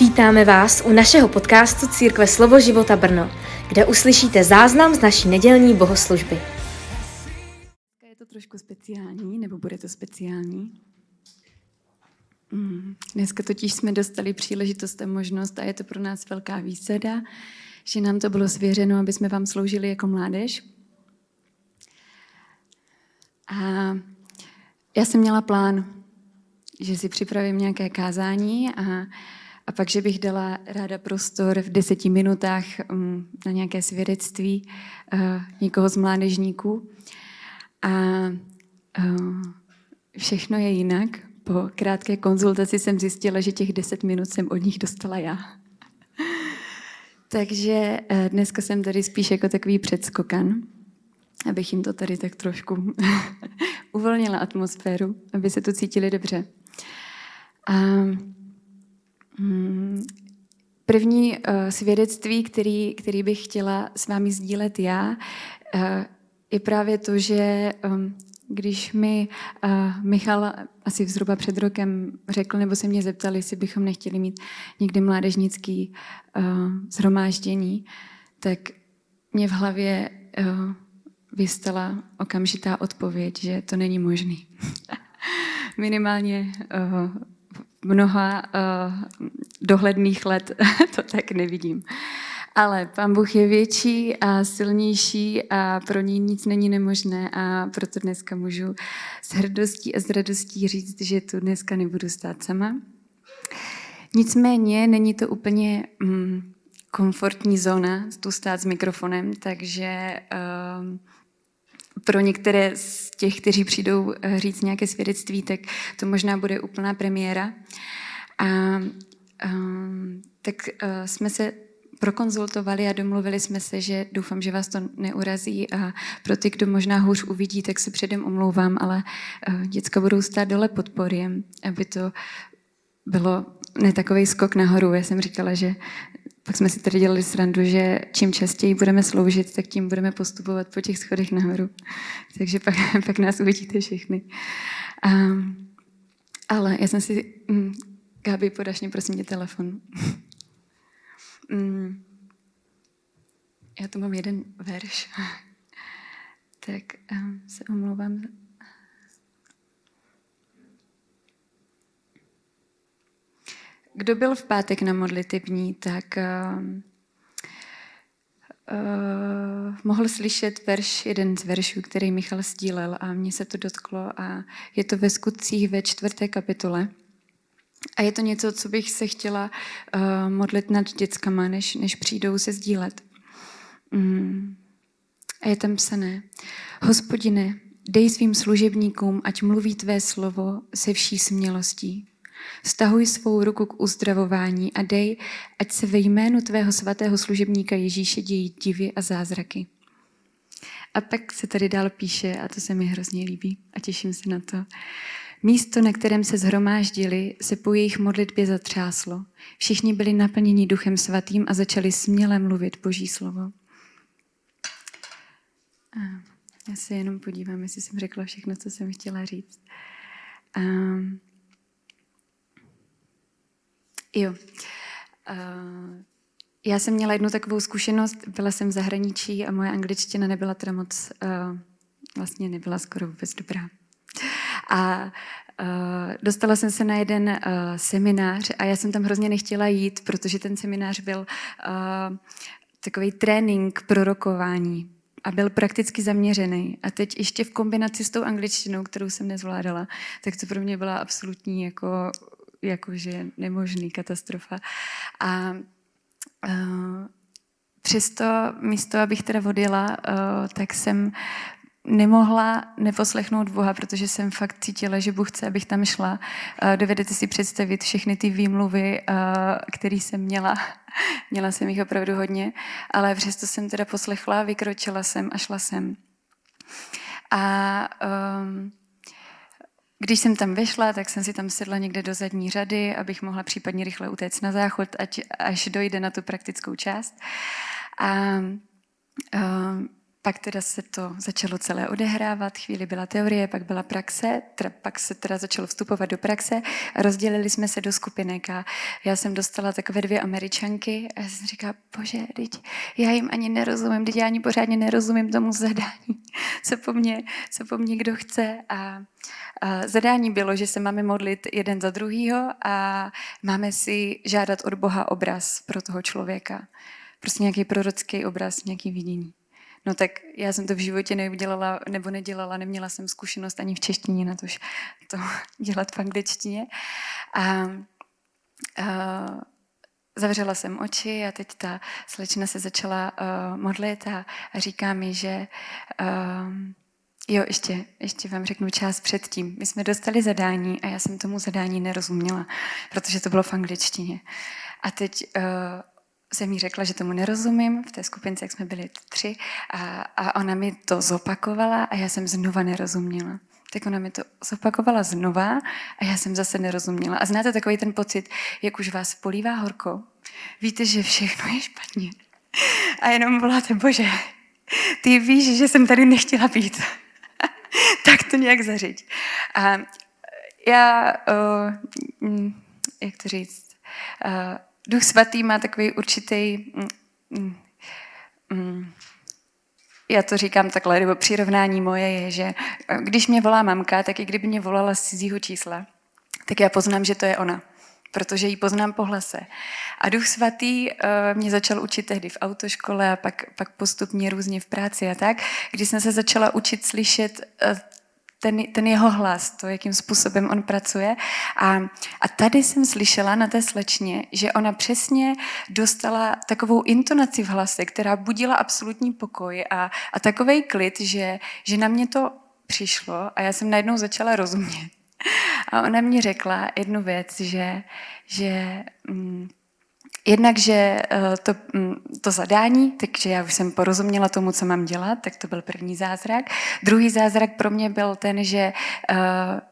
Vítáme vás u našeho podcastu Církve Slovo života Brno, kde uslyšíte záznam z naší nedělní bohoslužby. Je to trošku speciální, nebo bude to speciální? Mm, dneska totiž jsme dostali příležitost a možnost a je to pro nás velká výsada, že nám to bylo svěřeno, aby jsme vám sloužili jako mládež. A já jsem měla plán, že si připravím nějaké kázání a a pak, že bych dala ráda prostor v deseti minutách um, na nějaké svědectví uh, někoho z mládežníků. A uh, všechno je jinak. Po krátké konzultaci jsem zjistila, že těch deset minut jsem od nich dostala já. Takže uh, dneska jsem tady spíš jako takový předskokan, abych jim to tady tak trošku uvolnila atmosféru, aby se tu cítili dobře. A Hmm, první uh, svědectví, který, který bych chtěla s vámi sdílet já, uh, je právě to, že um, když mi uh, Michal asi zhruba před rokem řekl, nebo se mě zeptali, jestli bychom nechtěli mít někdy mládežnický zhromáždění, tak mě v hlavě vystala okamžitá odpověď, že to není možný. Minimálně mnoha uh, dohledných let to tak nevidím. Ale Pán Bůh je větší a silnější a pro něj nic není nemožné a proto dneska můžu s hrdostí a s radostí říct, že tu dneska nebudu stát sama. Nicméně není to úplně mm, komfortní zóna tu stát s mikrofonem, takže uh, pro některé z těch, kteří přijdou eh, říct nějaké svědectví, tak to možná bude úplná premiéra. A um, tak uh, jsme se prokonzultovali a domluvili jsme se, že doufám, že vás to neurazí a pro ty, kdo možná hůř uvidí, tak se předem omlouvám, ale uh, děcka budou stát dole pod aby to bylo ne takový skok nahoru. Já jsem říkala, že pak jsme si tady dělali srandu, že čím častěji budeme sloužit, tak tím budeme postupovat po těch schodech nahoru. Takže pak, pak nás uvidíte všechny. Um, ale já jsem si... Um, Gáby, podaš mě prosím tě telefon. um, já tu mám jeden verš. tak um, se omlouvám Kdo byl v pátek na modlitební, tak uh, uh, mohl slyšet verš, jeden z veršů, který Michal sdílel a mně se to dotklo a je to ve skutcích ve čtvrté kapitole. A je to něco, co bych se chtěla uh, modlit nad dětskama, než, než přijdou se sdílet. Mm. A je tam psané, hospodine, dej svým služebníkům, ať mluví tvé slovo se vší smělostí. Stahuj svou ruku k uzdravování a dej, ať se ve jménu tvého svatého služebníka Ježíše dějí divy a zázraky. A pak se tady dál píše, a to se mi hrozně líbí a těším se na to. Místo, na kterém se zhromáždili, se po jejich modlitbě zatřáslo. Všichni byli naplněni duchem svatým a začali směle mluvit Boží slovo. A já se jenom podívám, jestli jsem řekla všechno, co jsem chtěla říct. Um, Jo. Uh, já jsem měla jednu takovou zkušenost, byla jsem v zahraničí a moje angličtina nebyla teda moc, uh, vlastně nebyla skoro vůbec dobrá. A uh, dostala jsem se na jeden uh, seminář a já jsem tam hrozně nechtěla jít, protože ten seminář byl uh, takový trénink pro rokování a byl prakticky zaměřený. A teď ještě v kombinaci s tou angličtinou, kterou jsem nezvládala, tak to pro mě byla absolutní jako jakože nemožný katastrofa. A uh, přesto místo, abych teda odjela, uh, tak jsem nemohla neposlechnout Boha, protože jsem fakt cítila, že Bůh chce, abych tam šla. Uh, dovedete si představit všechny ty výmluvy, které jsem měla. měla jsem jich opravdu hodně, ale přesto jsem teda poslechla, vykročila jsem a šla jsem. A um, když jsem tam vešla, tak jsem si tam sedla někde do zadní řady, abych mohla případně rychle utéct na záchod, ať, až dojde na tu praktickou část. A, a pak teda se to začalo celé odehrávat, chvíli byla teorie, pak byla praxe, teda, pak se teda začalo vstupovat do praxe a rozdělili jsme se do skupinek a já jsem dostala takové dvě američanky a já jsem říkala, bože, teď já jim ani nerozumím, teď já ani pořádně nerozumím tomu zadání, co po mně, co po mně kdo chce a zadání bylo, že se máme modlit jeden za druhýho a máme si žádat od Boha obraz pro toho člověka. Prostě nějaký prorocký obraz, nějaký vidění. No tak já jsem to v životě neudělala nebo nedělala, neměla jsem zkušenost ani v češtině na to, to dělat v angličtině. A, a zavřela jsem oči a teď ta slečna se začala uh, modlit a, a říká mi, že uh, jo, ještě, ještě vám řeknu část předtím. My jsme dostali zadání a já jsem tomu zadání nerozuměla, protože to bylo v angličtině. A teď uh, jsem jí řekla, že tomu nerozumím, v té skupince, jak jsme byli tři, a, a ona mi to zopakovala a já jsem znova nerozuměla. Tak ona mi to zopakovala znova a já jsem zase nerozuměla. A znáte takový ten pocit, jak už vás polívá horko? Víte, že všechno je špatně. A jenom voláte, bože, ty víš, že jsem tady nechtěla být. tak to nějak zařiď. A já, uh, jak to říct, uh, Duch svatý má takový určitý, mm, mm, mm, já to říkám takhle, nebo přirovnání moje je, že eh, když mě volá mamka, tak i kdyby mě volala z cizího čísla, tak já poznám, že to je ona protože ji poznám po hlase. A Duch Svatý uh, mě začal učit tehdy v autoškole a pak, pak postupně různě v práci a tak, když jsem se začala učit slyšet uh, ten, ten jeho hlas, to, jakým způsobem on pracuje. A, a tady jsem slyšela na té slečně, že ona přesně dostala takovou intonaci v hlase, která budila absolutní pokoj a, a takový klid, že, že na mě to přišlo a já jsem najednou začala rozumět. A ona mě řekla jednu věc, že, že mm, Jednak, že eh, to, mm, to zadání, takže já už jsem porozuměla tomu, co mám dělat, tak to byl první zázrak. Druhý zázrak pro mě byl ten, že uh,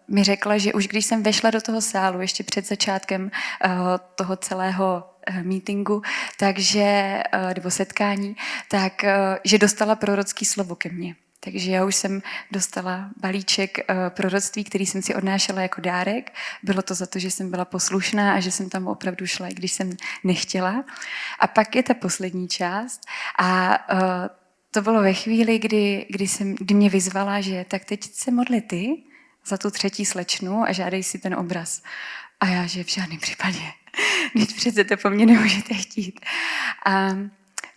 mi řekla, že už když jsem vešla do toho sálu, ještě před začátkem uh, toho celého meetingu, takže, nebo setkání, tak, že dostala prorocký slovo ke mně. Takže já už jsem dostala balíček uh, proroctví, který jsem si odnášela jako dárek. Bylo to za to, že jsem byla poslušná a že jsem tam opravdu šla, i když jsem nechtěla. A pak je ta poslední část. A uh, to bylo ve chvíli, kdy, kdy, jsem, kdy mě vyzvala, že tak teď se modli ty za tu třetí slečnu a žádej si ten obraz. A já, že v žádném případě. Teď přece to po mně nemůžete chtít. A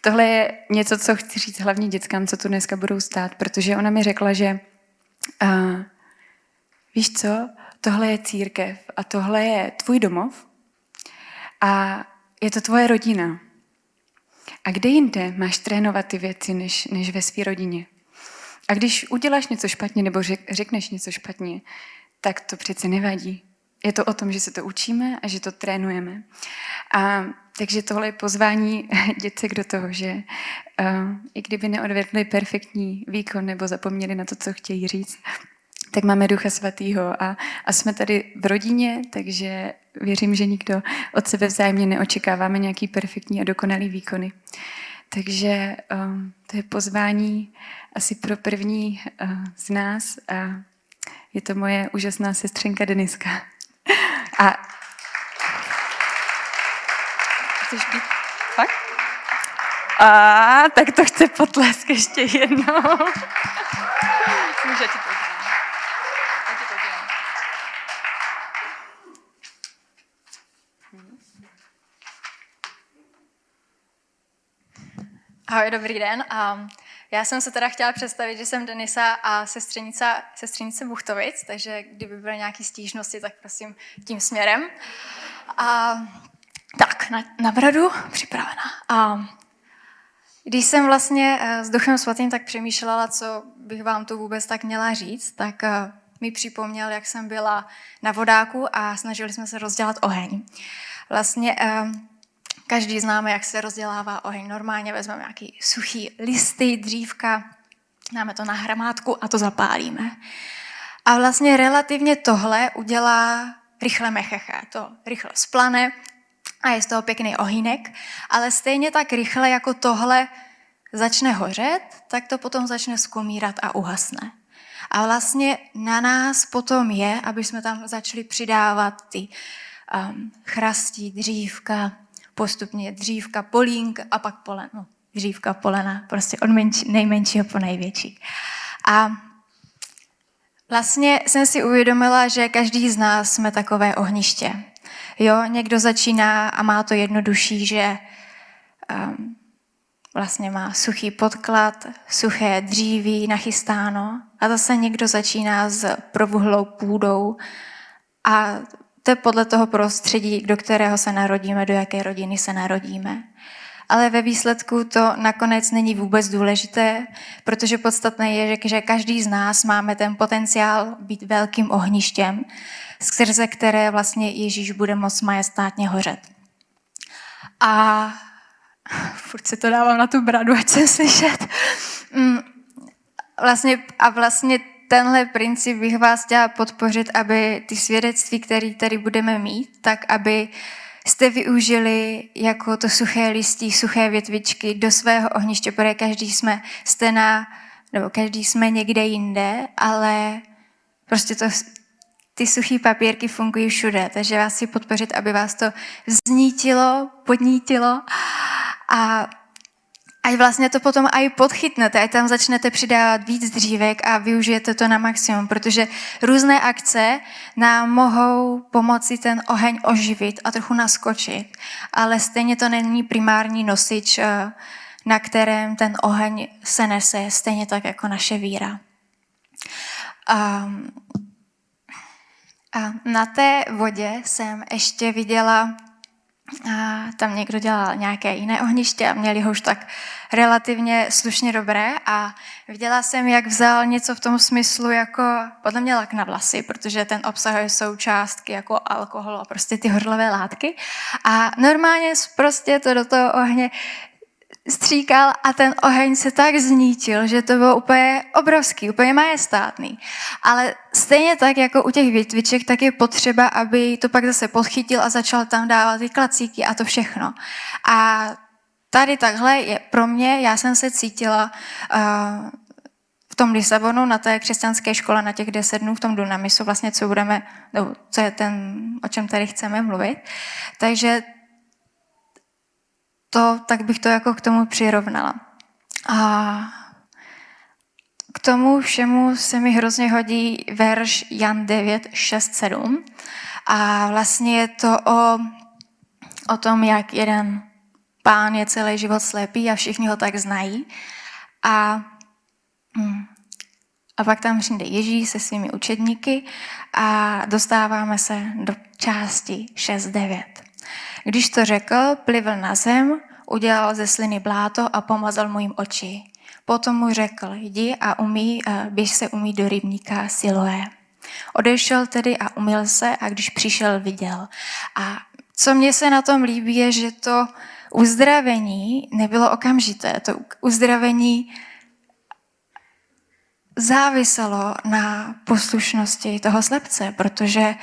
Tohle je něco, co chci říct hlavně dětskám, co tu dneska budou stát, protože ona mi řekla, že uh, víš co, tohle je církev a tohle je tvůj domov a je to tvoje rodina. A kde jinde máš trénovat ty věci, než, než ve své rodině? A když uděláš něco špatně nebo řek, řekneš něco špatně, tak to přece nevadí. Je to o tom, že se to učíme a že to trénujeme. A takže tohle je pozvání děcek do toho, že uh, i kdyby neodvedli perfektní výkon nebo zapomněli na to, co chtějí říct, tak máme Ducha Svatýho a, a jsme tady v rodině, takže věřím, že nikdo od sebe vzájemně neočekáváme nějaký perfektní a dokonalý výkony. Takže um, to je pozvání asi pro první uh, z nás a je to moje úžasná sestřenka Deniska. A Chceš být? Fakt? A tak to chce potlesk ještě jednou. Může ti to Ahoj, dobrý den. Já jsem se teda chtěla představit, že jsem Denisa a sestřenice, sestřenice Buchtovic, takže kdyby byly nějaké stížnosti, tak prosím tím směrem. A tak, na, na bradu připravená. A když jsem vlastně eh, s Duchem Svatým tak přemýšlela, co bych vám tu vůbec tak měla říct, tak eh, mi připomněl, jak jsem byla na vodáku a snažili jsme se rozdělat oheň. Vlastně eh, každý známe, jak se rozdělává oheň. Normálně vezmeme nějaký suchý listy, dřívka, dáme to na hramátku a to zapálíme. A vlastně relativně tohle udělá rychle mecheche. To rychle splane a je z toho pěkný ohýnek, ale stejně tak rychle jako tohle začne hořet, tak to potom začne skomírat a uhasne. A vlastně na nás potom je, aby jsme tam začali přidávat ty um, chrastí, dřívka, postupně dřívka, polínk a pak polen. No, dřívka, polena, prostě od menči, nejmenšího po největší. A vlastně jsem si uvědomila, že každý z nás jsme takové ohniště. Jo, někdo začíná a má to jednodušší, že um, vlastně má suchý podklad, suché dříví nachystáno a zase někdo začíná s provuhlou půdou a to je podle toho prostředí, do kterého se narodíme, do jaké rodiny se narodíme. Ale ve výsledku to nakonec není vůbec důležité, protože podstatné je, že každý z nás máme ten potenciál být velkým ohništěm, skrze které vlastně Ježíš bude moct majestátně hořet. A furt si to dávám na tu bradu, ať se slyšet. Mm, vlastně, a vlastně tenhle princip bych vás chtěla podpořit, aby ty svědectví, které tady budeme mít, tak aby jste využili jako to suché listí, suché větvičky do svého ohniště, protože každý jsme jste na, nebo každý jsme někde jinde, ale prostě to, ty suché papírky fungují všude, takže vás si podpořit, aby vás to znítilo, podnítilo a ať vlastně to potom i podchytnete, ať tam začnete přidávat víc dřívek a využijete to na maximum, protože různé akce nám mohou pomoci ten oheň oživit a trochu naskočit, ale stejně to není primární nosič, eh, na kterém ten oheň se nese, stejně tak jako naše víra. A, a na té vodě jsem ještě viděla a tam někdo dělal nějaké jiné ohniště a měli ho už tak relativně slušně dobré. A viděla jsem, jak vzal něco v tom smyslu jako, podle mě lak na vlasy, protože ten obsahuje součástky jako alkohol a prostě ty horlové látky. A normálně prostě to do toho ohně stříkal a ten oheň se tak znítil, že to bylo úplně obrovský, úplně majestátný. Ale stejně tak, jako u těch větviček, tak je potřeba, aby to pak zase podchytil a začal tam dávat ty klacíky a to všechno. A tady takhle je pro mě, já jsem se cítila uh, v tom Lisabonu, na té křesťanské škole, na těch deset dnů, v tom Dunamisu, vlastně co budeme, no, co je ten, o čem tady chceme mluvit. Takže to, tak bych to jako k tomu přirovnala. A k tomu všemu se mi hrozně hodí verš Jan 9, 6, 7. A vlastně je to o, o tom, jak jeden pán je celý život slepý a všichni ho tak znají. A, hm, a pak tam přijde Ježíš se svými učedníky a dostáváme se do části 6.9. Když to řekl, plivl na zem, udělal ze sliny bláto a pomazal mu jim oči. Potom mu řekl, jdi a umí, běž se umí do rybníka Siloé. Odešel tedy a umyl se a když přišel, viděl. A co mě se na tom líbí, je, že to uzdravení nebylo okamžité. To uzdravení záviselo na poslušnosti toho slepce, protože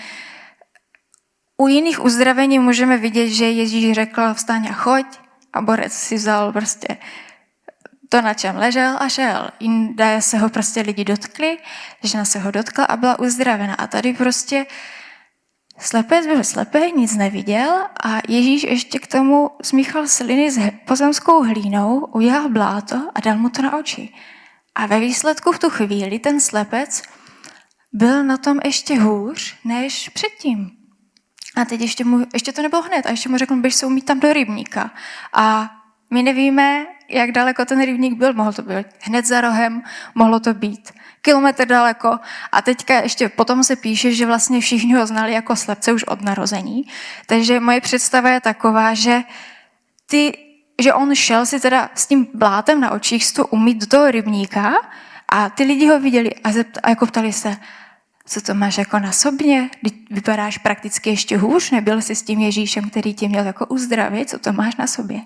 u jiných uzdravení můžeme vidět, že Ježíš řekl vstaň a choď a borec si vzal prostě to, na čem ležel a šel. Jinde se ho prostě lidi dotkli, žena se ho dotkla a byla uzdravena. A tady prostě slepec byl slepý, nic neviděl a Ježíš ještě k tomu smíchal sliny s pozemskou hlínou, udělal bláto a dal mu to na oči. A ve výsledku v tu chvíli ten slepec byl na tom ještě hůř než předtím. A teď ještě, mu, ještě to nebylo hned. A ještě mu řekl, běž se umít tam do rybníka. A my nevíme, jak daleko ten rybník byl. Mohl to být hned za rohem, mohlo to být kilometr daleko. A teďka ještě potom se píše, že vlastně všichni ho znali jako slepce už od narození. Takže moje představa je taková, že ty, že on šel si teda s tím blátem na očích to umít do toho rybníka a ty lidi ho viděli a, zept, a jako ptali se, co to máš jako na sobě? Vypadáš prakticky ještě hůř, nebyl jsi s tím Ježíšem, který tě měl jako uzdravit, co to máš na sobě?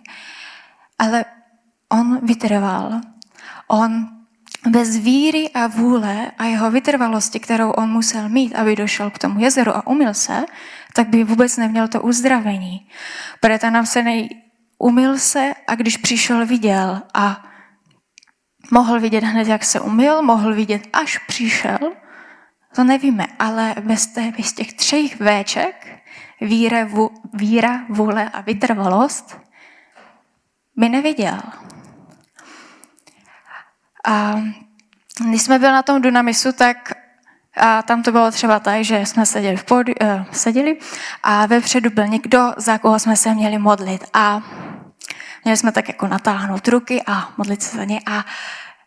Ale on vytrval. On bez víry a vůle a jeho vytrvalosti, kterou on musel mít, aby došel k tomu jezeru a umyl se, tak by vůbec neměl to uzdravení. Protože tam se nej... umyl se a když přišel, viděl a mohl vidět hned, jak se umyl, mohl vidět, až přišel, to nevíme, ale bez, té, bez těch třech véček, víra, vů, víra, vůle a vytrvalost, by neviděl. A když jsme byli na tom Dunamisu, tak a tam to bylo třeba tak, že jsme seděli, v podi, uh, seděli a vepředu byl někdo, za koho jsme se měli modlit. A měli jsme tak jako natáhnout ruky a modlit se za ně. A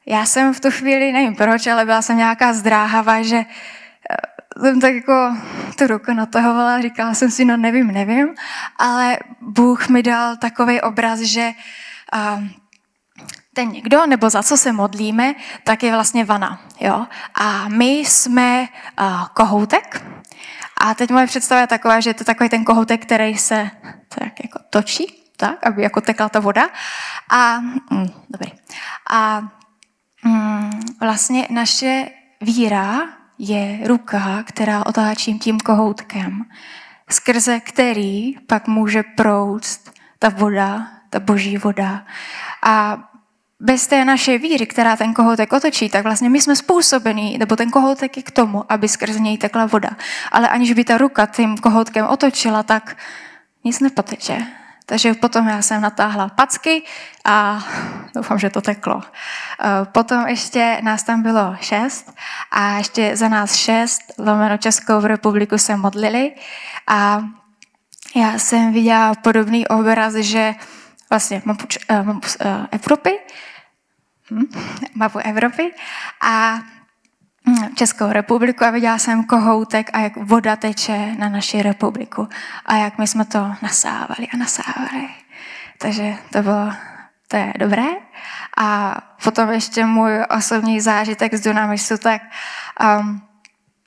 já jsem v tu chvíli, nevím proč, ale byla jsem nějaká zdráhavá, že eh, jsem tak jako tu ruku natahovala, říkala jsem si, no nevím, nevím, ale Bůh mi dal takový obraz, že uh, ten někdo, nebo za co se modlíme, tak je vlastně vana. Jo? A my jsme uh, kohoutek. A teď moje představa je taková, že je to takový ten kohoutek, který se tak jako točí, tak, aby jako tekla ta voda. A, mm, dobrý. A vlastně naše víra je ruka, která otáčím tím kohoutkem, skrze který pak může proust ta voda, ta boží voda. A bez té naše víry, která ten kohoutek otočí, tak vlastně my jsme způsobení, nebo ten kohoutek je k tomu, aby skrze něj tekla voda. Ale aniž by ta ruka tím kohoutkem otočila, tak nic nepoteče. Takže potom já jsem natáhla packy a doufám, že to teklo. Eh, potom ještě nás tam bylo šest a ještě za nás šest, lomeno Českou republiku se modlili a já jsem viděla podobný obraz, že vlastně mám, uh, mám uh, Evropy, hm, mapu Evropy. A Českou republiku a viděla jsem kohoutek a jak voda teče na naši republiku a jak my jsme to nasávali a nasávali. Takže to bylo, to je dobré. A potom ještě můj osobní zážitek z Dunamisu, tak um,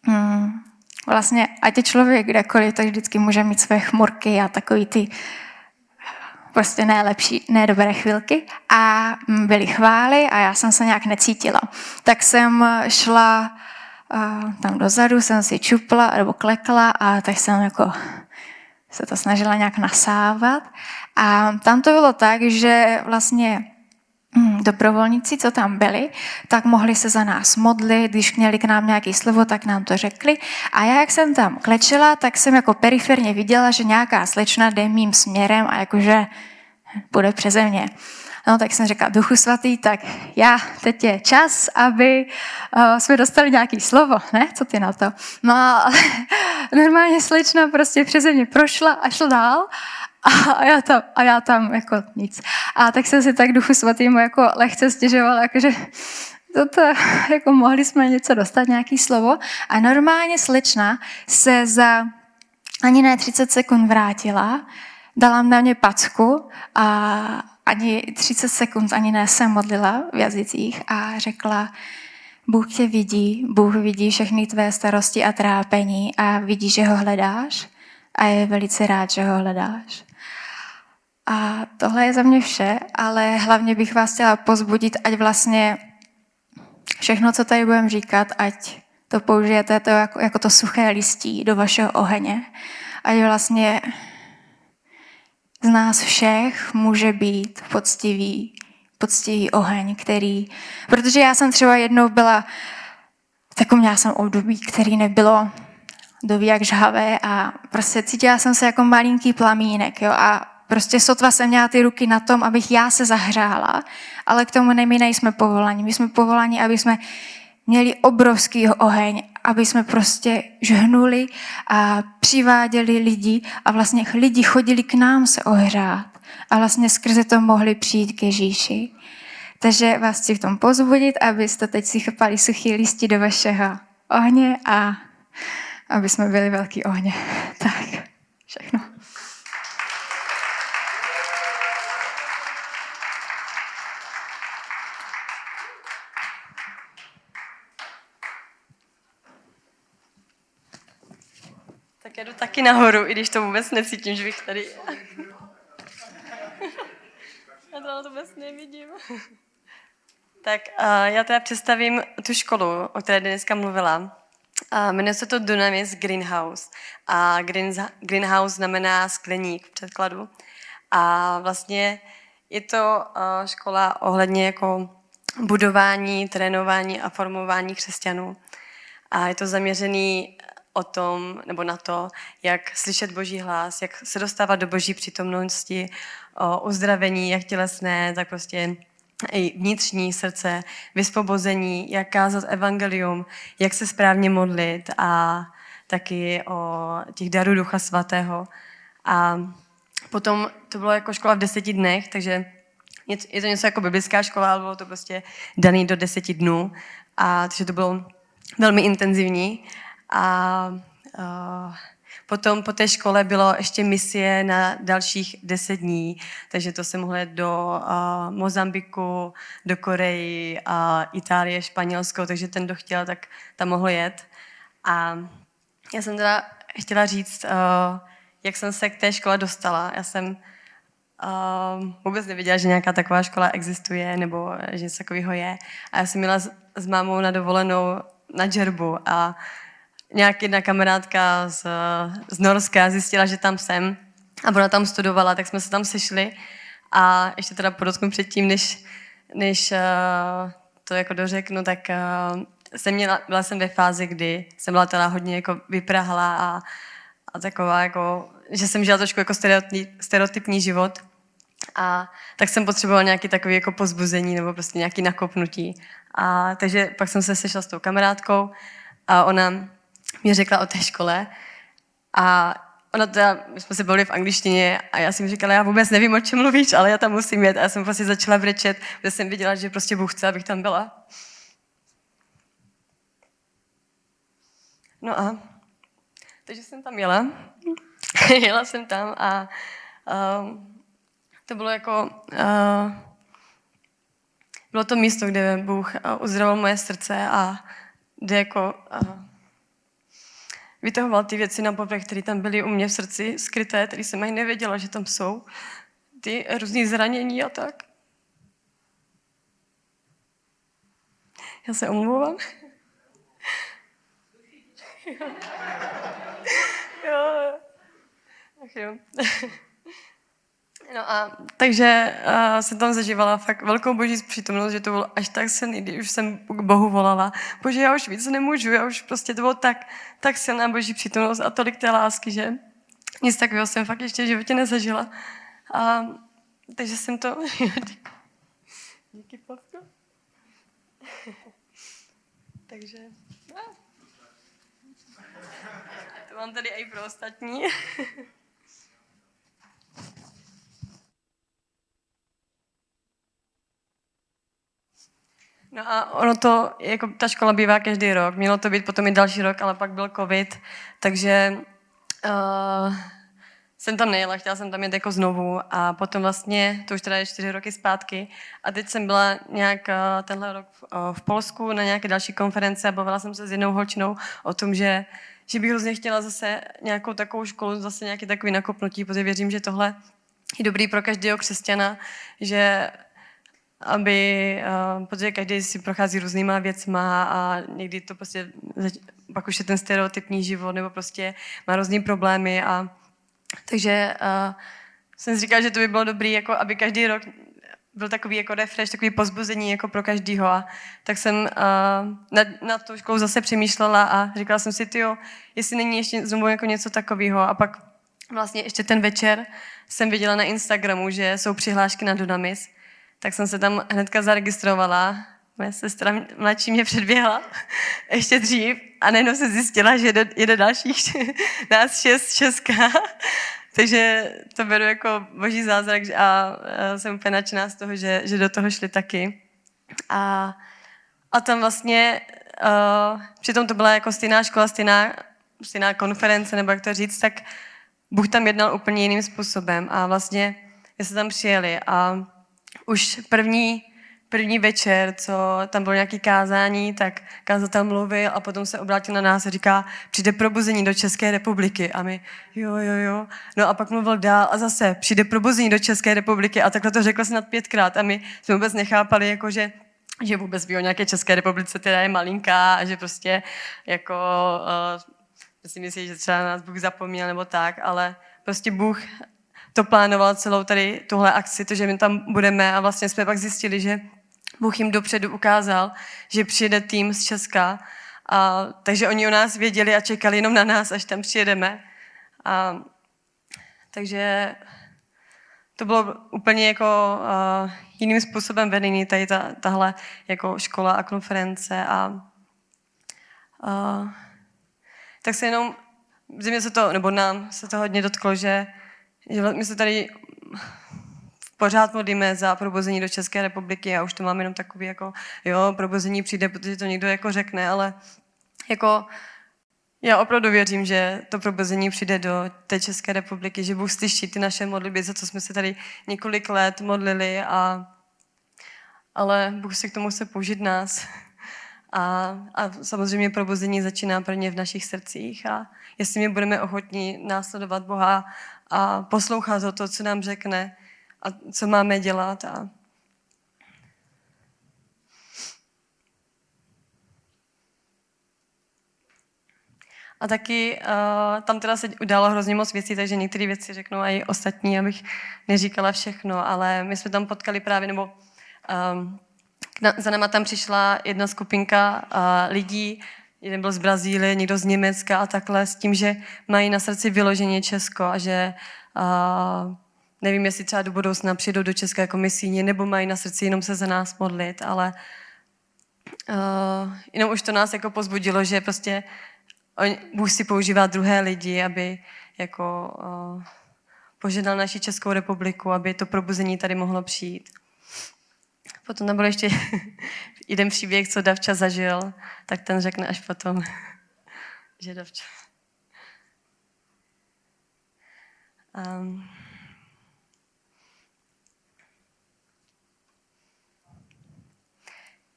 um, vlastně ať je člověk kdekoliv, tak vždycky může mít své chmurky a takový ty prostě ne lepší, ne dobré chvilky a mm, byly chvály a já jsem se nějak necítila. Tak jsem šla tam dozadu, jsem si čupla nebo klekla a tak jsem jako se to snažila nějak nasávat. A tam to bylo tak, že vlastně dobrovolníci, co tam byli, tak mohli se za nás modlit, když měli k nám nějaké slovo, tak nám to řekli. A já, jak jsem tam klečela, tak jsem jako periferně viděla, že nějaká slečna jde mým směrem a jakože bude přeze mě. No, tak jsem řekla, duchu svatý, tak já, teď je čas, aby uh, jsme dostali nějaký slovo, ne? Co ty na to? No a normálně slečna prostě přeze mě prošla a šla dál a já tam, a já tam jako nic. A tak jsem si tak duchu svatýmu jako lehce stěžovala, jakože toto, jako mohli jsme něco dostat, nějaký slovo. A normálně slečna se za ani ne 30 sekund vrátila, dala na mě packu a ani 30 sekund ani ne se modlila v jazycích a řekla, Bůh tě vidí, Bůh vidí všechny tvé starosti a trápení a vidí, že ho hledáš a je velice rád, že ho hledáš. A tohle je za mě vše, ale hlavně bych vás chtěla pozbudit, ať vlastně všechno, co tady budeme říkat, ať to použijete to jako, jako to suché listí do vašeho ohně. Ať vlastně z nás všech může být poctivý, poctivý oheň, který, protože já jsem třeba jednou byla, takovou měla jsem období, který nebylo doví jak žhavé a prostě cítila jsem se jako malinký plamínek, jo, a prostě sotva jsem měla ty ruky na tom, abych já se zahřála, ale k tomu ne, my nejsme povolani. My jsme povolani, aby jsme měli obrovský oheň, aby jsme prostě žhnuli a přiváděli lidi a vlastně lidi chodili k nám se ohřát a vlastně skrze to mohli přijít k Ježíši. Takže vás chci v tom pozbudit, abyste teď si chopali suchý listí do vašeho ohně a aby jsme byli velký ohně. Tak, všechno. Já jdu taky nahoru, i když to vůbec necítím, že bych tady... já to, to vůbec nevidím. tak uh, já teda představím tu školu, o které dneska mluvila. Uh, jmenuje se to Dunamis Greenhouse. A green, greenhouse znamená skleník v předkladu. A vlastně je to uh, škola ohledně jako budování, trénování a formování křesťanů. A je to zaměřený o tom, nebo na to, jak slyšet Boží hlas, jak se dostávat do Boží přítomnosti, o uzdravení, jak tělesné, tak prostě i vnitřní srdce, vysvobození, jak kázat evangelium, jak se správně modlit a taky o těch darů Ducha Svatého. A potom to bylo jako škola v deseti dnech, takže je to něco jako biblická škola, ale bylo to prostě daný do deseti dnů. A takže to bylo velmi intenzivní. A uh, potom po té škole bylo ještě misie na dalších deset dní, takže to jsem mohla do uh, Mozambiku, do Koreji, Itálie, Španělsko, takže ten, kdo chtěl, tak tam mohl jet. A já jsem teda chtěla říct, uh, jak jsem se k té škole dostala. Já jsem vůbec nevěděla, že nějaká taková škola existuje nebo že něco takového je. A já jsem měla s, s mámou na dovolenou na Džerbu a nějak jedna kamarádka z, z Norska zjistila, že tam jsem a ona tam studovala, tak jsme se tam sešli a ještě teda podotknu předtím, než, než uh, to jako dořeknu, tak uh, jsem měla, byla jsem ve fázi, kdy jsem byla teda hodně jako vyprahla a, a taková jako, že jsem žila trošku jako stereotypní, stereotypní život. A tak jsem potřebovala nějaký takový jako pozbuzení nebo prostě nějaký nakopnutí. A takže pak jsem se sešla s tou kamarádkou a ona mě řekla o té škole a ona teda, my jsme se bavili v angličtině a já jsem říkala, já vůbec nevím, o čem mluvíš, ale já tam musím jet. A já jsem prostě začala brečet, protože jsem viděla, že prostě Bůh chce, abych tam byla. No a takže jsem tam jela. jela jsem tam a uh, to bylo jako, uh, bylo to místo, kde Bůh uh, uzdravoval moje srdce a kde jako uh, vytahoval ty věci na povrch, které tam byly u mě v srdci skryté, které jsem ani nevěděla, že tam jsou. Ty různé zranění a tak. Já se omlouvám. jo. Ach jo. No a takže uh, jsem tam zažívala fakt velkou boží přítomnost, že to bylo až tak silný, když už jsem k Bohu volala. Bože, já už víc nemůžu, já už prostě to bylo tak, tak silná boží přítomnost a tolik té lásky, že nic takového jsem fakt ještě v životě nezažila. A, takže jsem to... Díky, Pavko. takže... To mám tady i pro ostatní. No a ono to, jako ta škola bývá každý rok. Mělo to být potom i další rok, ale pak byl covid, takže uh, jsem tam nejela, chtěla jsem tam jít jako znovu a potom vlastně, to už teda je čtyři roky zpátky a teď jsem byla nějak uh, tenhle rok v, uh, v Polsku na nějaké další konference a bavila jsem se s jednou holčinou o tom, že, že bych hrozně chtěla zase nějakou takovou školu, zase nějaký takový nakopnutí, protože věřím, že tohle je dobrý pro každého křesťana, že aby, uh, protože každý si prochází různýma věcma a někdy to prostě, pak už je ten stereotypní život, nebo prostě má různý problémy a takže uh, jsem si říkala, že to by bylo dobrý, jako aby každý rok byl takový jako refresh, takový pozbuzení jako pro každýho. A tak jsem uh, nad, nad tou školou zase přemýšlela a říkala jsem si, jo, jestli není ještě znovu jako něco takového. A pak vlastně ještě ten večer jsem viděla na Instagramu, že jsou přihlášky na Dunamis tak jsem se tam hnedka zaregistrovala. Moje sestra mladší mě předběhla ještě dřív a najednou se zjistila, že jede, jede dalších nás šest Česká. Takže to beru jako boží zázrak a jsem úplně nadšená z toho, že, že do toho šli taky. A, a tam vlastně, uh, přitom to byla jako stejná škola, stejná, stejná konference, nebo jak to říct, tak Bůh tam jednal úplně jiným způsobem. A vlastně my jsme tam přijeli a už první, první večer, co tam bylo nějaké kázání, tak kázatel mluvil a potom se obrátil na nás a říká, přijde probuzení do České republiky. A my, jo, jo, jo. No a pak mluvil dál a zase, přijde probuzení do České republiky a takhle to řekl snad pětkrát a my jsme vůbec nechápali, jako že že vůbec ví o nějaké České republice, která je malinká a že prostě jako, uh, si myslí, že třeba nás Bůh zapomněl nebo tak, ale prostě Bůh to plánoval celou tady tuhle akci, to, že my tam budeme a vlastně jsme pak zjistili, že Bůh jim dopředu ukázal, že přijede tým z Česka, a, takže oni o nás věděli a čekali jenom na nás, až tam přijedeme. A, takže to bylo úplně jako uh, jiným způsobem vedení tady ta, tahle jako škola a konference a uh, tak se jenom, mě se to, nebo nám se to hodně dotklo, že, že my se tady pořád modlíme za probuzení do České republiky a už to máme jenom takový jako, jo, probuzení přijde, protože to někdo jako řekne, ale jako já opravdu věřím, že to probuzení přijde do té České republiky, že Bůh slyší ty naše modlitby, za co jsme se tady několik let modlili, a, ale Bůh se k tomu chce použít nás. A, a samozřejmě probuzení začíná prvně v našich srdcích a jestli my budeme ochotní následovat Boha a poslouchat o to, co nám řekne a co máme dělat a A taky uh, tam teda se událo hrozně moc věcí, takže některé věci řeknu i ostatní, abych neříkala všechno, ale my jsme tam potkali právě, nebo um, za náma tam přišla jedna skupinka uh, lidí, jeden byl z Brazílie, někdo z Německa a takhle, s tím, že mají na srdci vyloženě Česko a že uh, nevím, jestli třeba do budoucna přijdou do České komisíně, nebo mají na srdci jenom se za nás modlit, ale uh, jenom už to nás jako pozbudilo, že prostě on, Bůh si používá druhé lidi, aby jako uh, požádal naši Českou republiku, aby to probuzení tady mohlo přijít. Potom tam byl ještě jeden příběh, co Davča zažil, tak ten řekne až potom, že Davča. Um,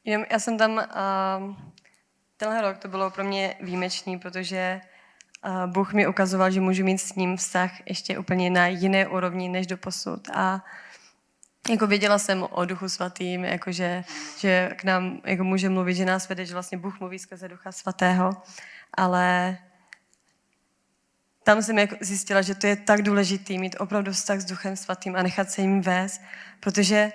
jenom já jsem tam um, Tenhle rok to bylo pro mě výjimečný, protože Bůh mi ukazoval, že můžu mít s ním vztah ještě úplně na jiné úrovni než do posud. A jako věděla jsem o Duchu Svatým, jako že, že k nám jako může mluvit, že nás vede, že vlastně Bůh mluví skrze Ducha Svatého, ale tam jsem jako zjistila, že to je tak důležité mít opravdu vztah s Duchem Svatým a nechat se jim vést, protože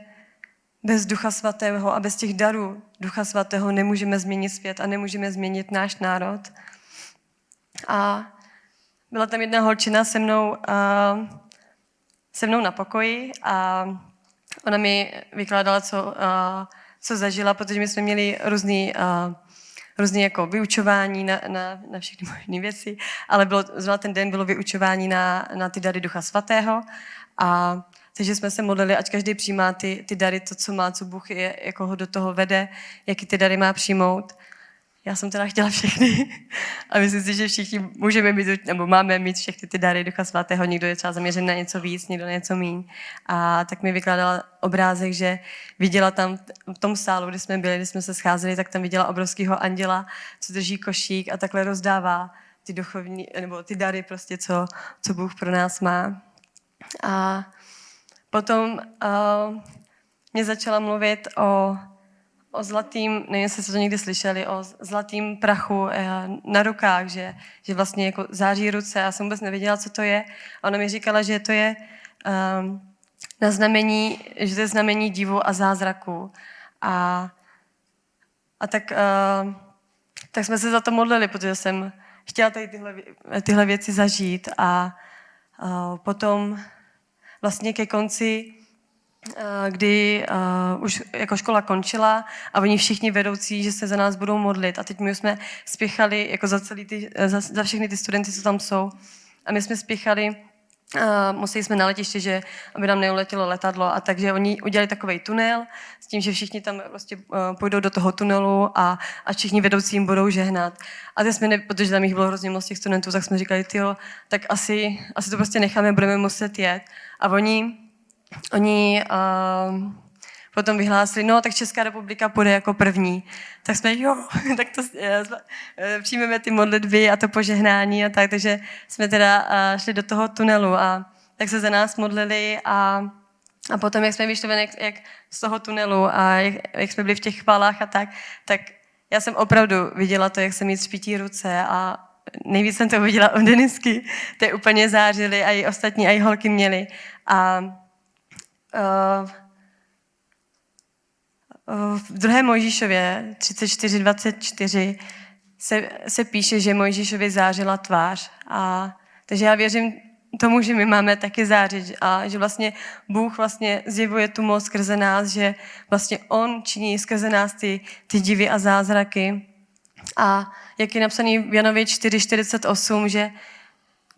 bez Ducha Svatého a bez těch darů Ducha Svatého nemůžeme změnit svět a nemůžeme změnit náš národ. A byla tam jedna holčina se mnou, uh, se mnou na pokoji a ona mi vykládala, co, uh, co zažila, protože my jsme měli různý, uh, různý jako vyučování na, na, na všechny možné věci, ale bylo, zrovna ten den bylo vyučování na, na ty dary Ducha Svatého a takže jsme se modlili, ať každý přijímá ty, ty dary, to, co má, co Bůh je, jako ho do toho vede, jaký ty dary má přijmout. Já jsem teda chtěla všechny a myslím si, že všichni můžeme mít, nebo máme mít všechny ty dary Ducha Svatého. Někdo je třeba zaměřen na něco víc, někdo na něco míň. A tak mi vykládala obrázek, že viděla tam v tom sálu, kde jsme byli, kde jsme se scházeli, tak tam viděla obrovského anděla, co drží košík a takhle rozdává ty duchovní, nebo ty dary prostě, co, co Bůh pro nás má. A Potom uh, mě začala mluvit o, o zlatým, nevím, jestli jste to někdy slyšeli, o zlatým prachu uh, na rukách, že, že vlastně jako září ruce. Já jsem vůbec nevěděla, co to je. A ona mi říkala, že to je um, na znamení, že to je znamení divu a zázraku. A, a tak, uh, tak jsme se za to modlili, protože jsem chtěla tady tyhle, tyhle věci zažít. A uh, potom vlastně ke konci, eh, kdy uh, už jako škola končila a oni všichni vedoucí, že se za nás budou modlit. A teď my jsme spěchali jako za, celý ty, eh, za, za všechny ty studenty, co tam jsou. A my jsme spěchali Uh, museli jsme na letiště, že aby nám neuletělo letadlo a takže oni udělali takový tunel s tím, že všichni tam prostě uh, půjdou do toho tunelu a, a všichni vedoucí jim budou žehnat. A teď jsme, ne, protože tam jich bylo hrozně moc těch studentů, tak jsme říkali, tyjo, tak asi, asi to prostě necháme, budeme muset jet. A oni, oni uh, potom vyhlásili, no tak Česká republika půjde jako první. Tak jsme, jo, tak to eh, přijmeme ty modlitby a to požehnání a tak, takže jsme teda uh, šli do toho tunelu a tak se za nás modlili a, a potom, jak jsme vyšli ven, jak, jak z toho tunelu a jak, jak jsme byli v těch chvalách a tak, tak já jsem opravdu viděla to, jak se mi třpítí ruce a nejvíc jsem to viděla od Denisky, je úplně zářily a i ostatní, a i holky měly. A uh, v druhé Mojžíšově 34.24 se, se píše, že Mojžíšově zářila tvář. A, takže já věřím tomu, že my máme taky zářit a že vlastně Bůh vlastně zjevuje tu moc skrze nás, že vlastně On činí skrze nás ty, ty divy a zázraky. A jak je napsaný v Janově 4.48, že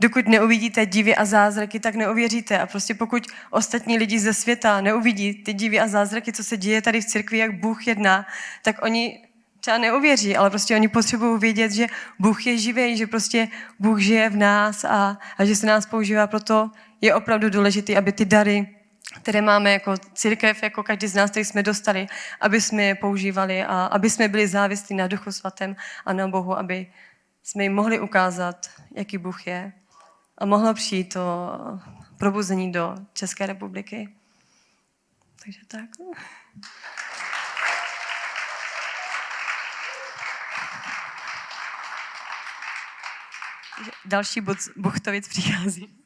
dokud neuvidíte divy a zázraky, tak neuvěříte. A prostě pokud ostatní lidi ze světa neuvidí ty divy a zázraky, co se děje tady v církvi, jak Bůh jedná, tak oni třeba neuvěří, ale prostě oni potřebují vědět, že Bůh je živý, že prostě Bůh žije v nás a, a že se nás používá. Proto je opravdu důležité, aby ty dary, které máme jako církev, jako každý z nás, který jsme dostali, aby jsme je používali a aby jsme byli závislí na Duchu Svatém a na Bohu, aby jsme jim mohli ukázat, jaký Bůh je. A mohlo přijít to probuzení do České republiky. Takže tak. Další Buchtovic přichází.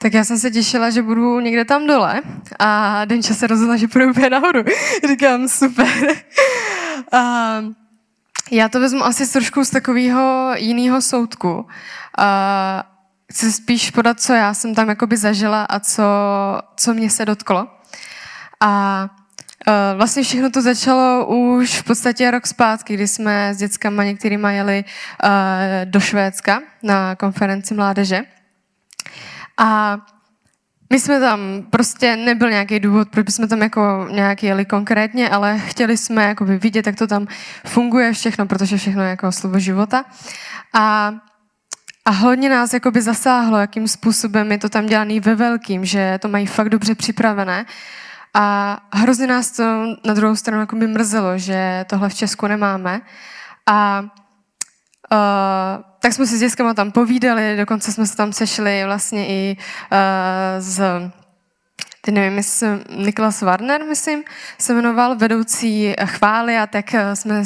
Tak já jsem se těšila, že budu někde tam dole a Denča se rozhodla, že půjdu úplně nahoru. Říkám, super. A já to vezmu asi trošku z takového jiného soudku. A chci spíš podat, co já jsem tam jakoby zažila a co, co mě se dotklo. A Eh, vlastně všechno to začalo už v podstatě rok zpátky, kdy jsme s dětskama některýma jeli eh, do Švédska na konferenci mládeže. A my jsme tam, prostě nebyl nějaký důvod, proč jsme tam jako nějak jeli konkrétně, ale chtěli jsme jakoby vidět, jak to tam funguje všechno, protože všechno je jako slovo života. A a hodně nás jakoby zasáhlo, jakým způsobem je to tam dělané ve velkým, že to mají fakt dobře připravené. A hrozně nás to na druhou stranu jako by mrzelo, že tohle v Česku nemáme. A uh, tak jsme si s dětskama tam povídali, dokonce jsme se tam sešli vlastně i uh, z teď nevím, jestli Niklas Warner, myslím, se jmenoval, vedoucí chvály a tak jsme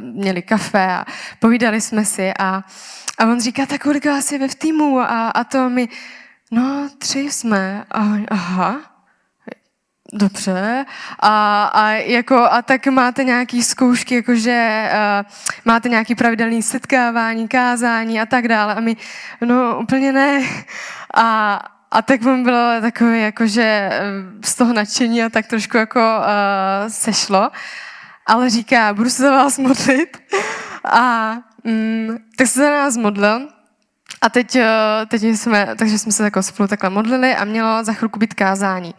měli kafe a povídali jsme si a, a on říká, tak kolik vás je ve v týmu a, a to my, no tři jsme, a, aha, Dobře. A, a, jako, a tak máte nějaké zkoušky, jakože uh, máte nějaké pravidelné setkávání, kázání a tak dále. A my, no úplně ne. A, a tak mu bylo takové, jakože eh, z toho nadšení a tak trošku jako uh, sešlo. Ale říká, budu se za vás modlit. A mm, tak se za nás modlil. A teď, teď jsme, takže jsme se jako spolu takhle modlili a mělo za chvilku být kázání.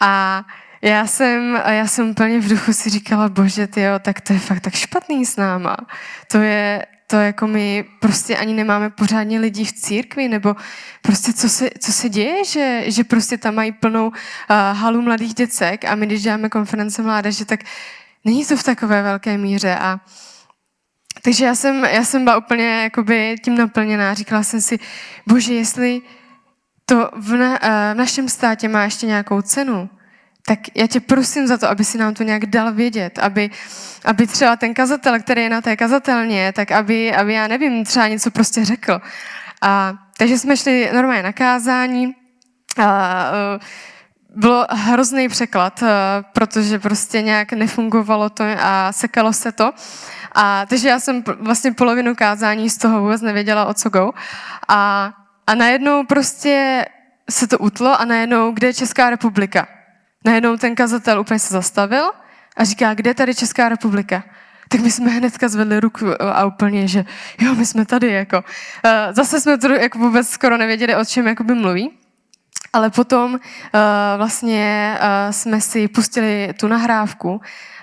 A já jsem, já jsem úplně v duchu si říkala, bože, ty jo, tak to je fakt tak špatný s náma. To je, to jako my prostě ani nemáme pořádně lidí v církvi, nebo prostě co se, co se děje, že, že prostě tam mají plnou uh, halu mladých děcek a my, když děláme konference mládeže, tak není to v takové velké míře a takže já jsem, já jsem byla úplně jakoby tím naplněná. Říkala jsem si, bože, jestli to v, na, eh, v našem státě má ještě nějakou cenu, tak já tě prosím za to, aby si nám to nějak dal vědět, aby, aby třeba ten kazatel, který je na té kazatelně, tak aby, aby já nevím, třeba něco prostě řekl. A, takže jsme šli normálně na kázání. A, a, eh, bylo hrozný překlad, eh, protože prostě nějak nefungovalo to a sekalo se to. A, takže já jsem vlastně polovinu kázání z toho vůbec nevěděla, o co go. A a najednou prostě se to utlo a najednou, kde je Česká republika? Najednou ten kazatel úplně se zastavil a říká, kde je tady Česká republika? Tak my jsme hnedka zvedli ruku a úplně, že jo, my jsme tady, jako. Eh, zase jsme to jako vůbec skoro nevěděli, o čem jakoby mluví. Ale potom uh, vlastně uh, jsme si pustili tu nahrávku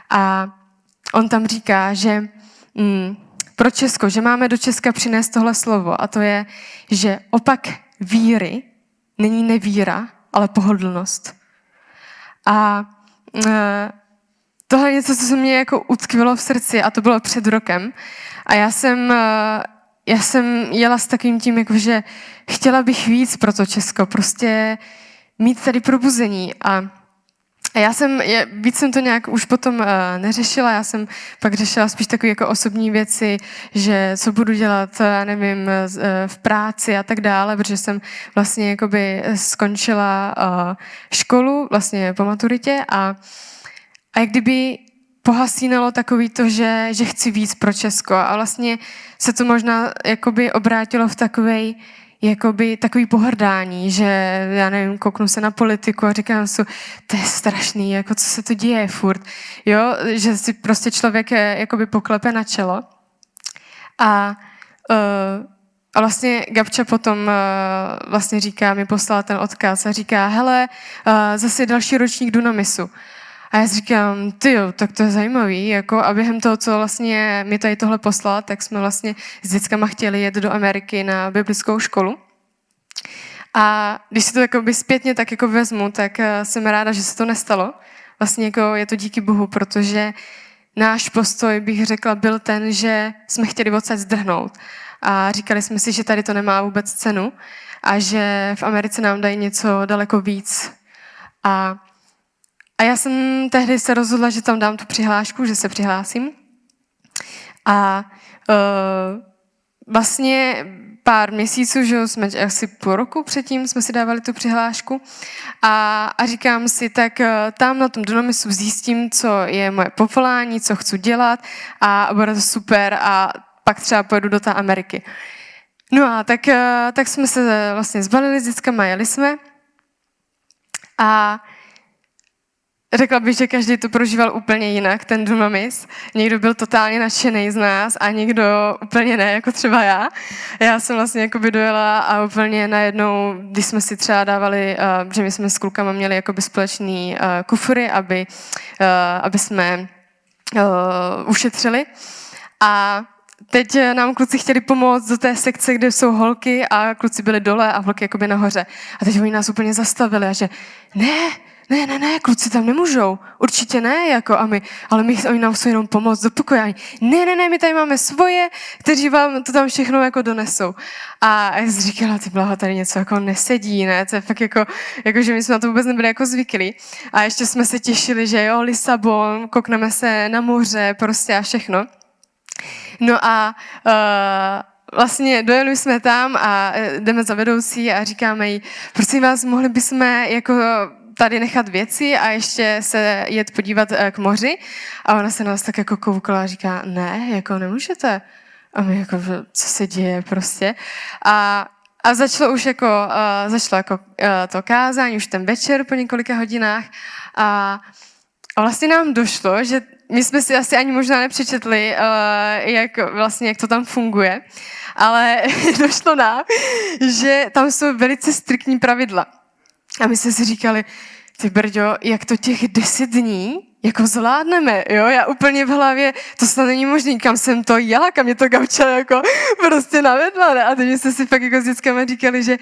a on tam říká, že mm, pro Česko, že máme do Česka přinést tohle slovo a to je, že opak víry není nevíra, ale pohodlnost. A e, tohle je něco, co se mě jako utkvilo v srdci a to bylo před rokem. A já jsem, e, já jsem jela s takým tím, jako, že chtěla bych víc pro to Česko, prostě mít tady probuzení. A a já jsem, je, víc jsem to nějak už potom uh, neřešila, já jsem pak řešila spíš takové jako osobní věci, že co budu dělat, já nevím, uh, v práci a tak dále, protože jsem vlastně jakoby skončila uh, školu vlastně po maturitě a, a jak kdyby pohasínalo takový to, že, že chci víc pro Česko. A vlastně se to možná jakoby obrátilo v takovej, jakoby takový pohrdání, že já nevím, kouknu se na politiku a říkám si, to je strašný, jako co se to děje furt, jo, že si prostě člověk je, jakoby poklepe na čelo a uh, a vlastně Gabča potom uh, vlastně říká, mi poslala ten odkaz a říká, hele, uh, zase další ročník Dunamisu. A já si říkám, ty jo, tak to je zajímavý, jako a během toho, co vlastně mi tady tohle poslal, tak jsme vlastně s dětskama chtěli jet do Ameriky na biblickou školu. A když si to jako by zpětně tak jako vezmu, tak eh, jsem ráda, že se to nestalo. Vlastně jako je to díky Bohu, protože náš postoj, bych řekla, byl ten, že jsme chtěli odsaď zdrhnout. A říkali jsme si, že tady to nemá vůbec cenu a že v Americe nám dají něco daleko víc. A a já jsem tehdy se rozhodla, že tam dám tu přihlášku, že se přihlásím. A uh, vlastně pár měsíců, že jsme asi po roku předtím jsme si dávali tu přihlášku a, a říkám si, tak uh, tam na tom Dunamisu zjistím, co je moje povolání, co chci dělat a bude to super a pak třeba pojedu do té Ameriky. No a tak, uh, tak jsme se vlastně zbalili s dětskama, jeli jsme a Řekla bych, že každý to prožíval úplně jinak, ten Dunamis. Někdo byl totálně nadšený z nás a někdo úplně ne, jako třeba já. Já jsem vlastně jakoby dojela a úplně najednou, když jsme si třeba dávali, uh, že my jsme s klukama měli jakoby společný uh, kufry, aby, uh, aby jsme ušetřili. A teď nám kluci chtěli pomoct do té sekce, kde jsou holky a kluci byli dole a holky jakoby nahoře. A teď oni nás úplně zastavili a že ne, ne, ne, ne, kluci tam nemůžou, určitě ne, jako a my, ale my, oni nám jsou jenom pomoct do pokoje. Ne, ne, ne, my tady máme svoje, kteří vám to tam všechno jako donesou. A já jsem říkala, ty blaho, tady něco jako nesedí, ne, to je fakt jako, jako, že my jsme na to vůbec nebyli jako zvyklí. A ještě jsme se těšili, že jo, Lisabon, koukneme se na moře, prostě a všechno. No a uh, vlastně dojeli jsme tam a eh, jdeme za vedoucí a říkáme jí, prosím vás, mohli bychom jako tady nechat věci a ještě se jet podívat eh, k moři. A ona se nás tak jako koukala a říká, ne, jako nemůžete. A my jako, co se děje prostě. A, a začalo už jako, uh, začalo jako uh, to kázání, už ten večer po několika hodinách. A, a vlastně nám došlo, že my jsme si asi ani možná nepřečetli, jak vlastně, jak to tam funguje, ale došlo nám, že tam jsou velice striktní pravidla. A my jsme si říkali, ty brďo, jak to těch deset dní jako zvládneme, jo, já úplně v hlavě, to snad není možný, kam jsem to jela, kam mě to gauča jako prostě navedla, ne? A teď jsme si fakt jako s dětskama říkali, že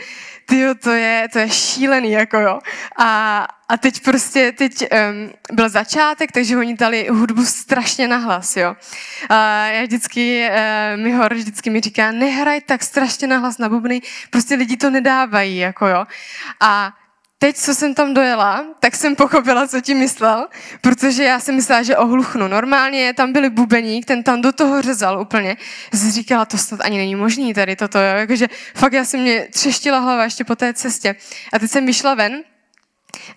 ty to je, to je šílený, jako jo. A, a teď prostě, teď um, byl začátek, takže oni dali hudbu strašně nahlas, jo. A já vždycky, uh, Mihor vždycky mi říká, nehraj tak strašně nahlas na bubny, prostě lidi to nedávají, jako jo. A teď, co jsem tam dojela, tak jsem pochopila, co ti myslel, protože já jsem myslela, že ohluchnu. Normálně tam byli bubeník, ten tam do toho řezal úplně. Já jsem říkala, to snad ani není možný tady toto, jo? Jakože fakt já jsem mě třeštila hlava ještě po té cestě. A teď jsem vyšla ven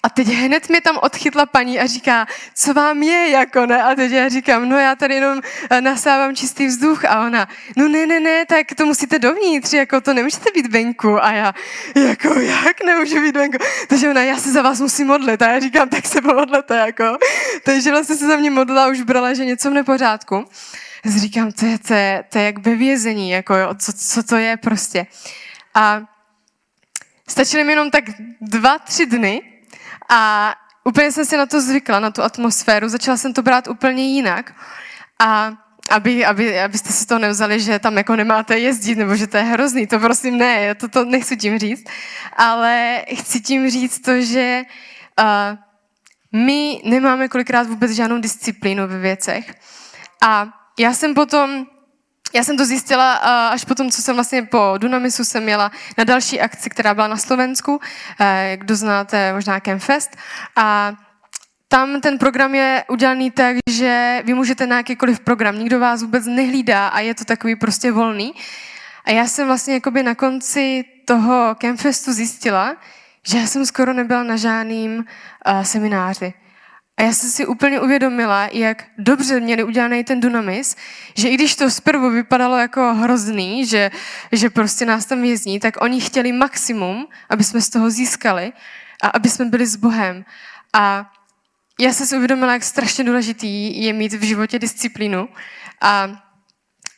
a teď hned mě tam odchytla paní a říká, co vám je, jako ne? A teď já říkám, no já tady jenom eh, nasávám čistý vzduch. A ona, no ne, ne, ne, tak to musíte dovnitř, jako to nemůžete být venku. A já, jako jak nemůžu být venku? Takže ona, já se za vás musím modlit. A já říkám, tak se pomodlete, jako. Takže vlastně se za mě modlila, už brala, že něco v nepořádku. Říkám, to je, to je, to je jak ve vězení, jako jo, co, co to je prostě. A stačily mi jenom tak dva, tři dny, a úplně jsem si na to zvykla, na tu atmosféru. Začala jsem to brát úplně jinak. A aby, aby, abyste si to nevzali, že tam jako nemáte jezdit, nebo že to je hrozný. To prosím ne, já to, to nechci tím říct. Ale chci tím říct to, že uh, my nemáme kolikrát vůbec žádnou disciplínu ve věcech. A já jsem potom já jsem to zjistila až potom, co jsem vlastně po Dunamisu jsem měla na další akci, která byla na Slovensku, eh, kdo znáte možná Campfest. A tam ten program je udělaný tak, že vy můžete na jakýkoliv program, nikdo vás vůbec nehlídá a je to takový prostě volný. A já jsem vlastně jakoby na konci toho Campfestu zjistila, že já jsem skoro nebyla na žádným uh, semináři. A já jsem si úplně uvědomila, jak dobře měli udělaný ten Dunamis, že i když to zprvu vypadalo jako hrozný, že, že prostě nás tam vězní, tak oni chtěli maximum, aby jsme z toho získali a aby jsme byli s Bohem. A já jsem si uvědomila, jak strašně důležitý je mít v životě disciplínu. A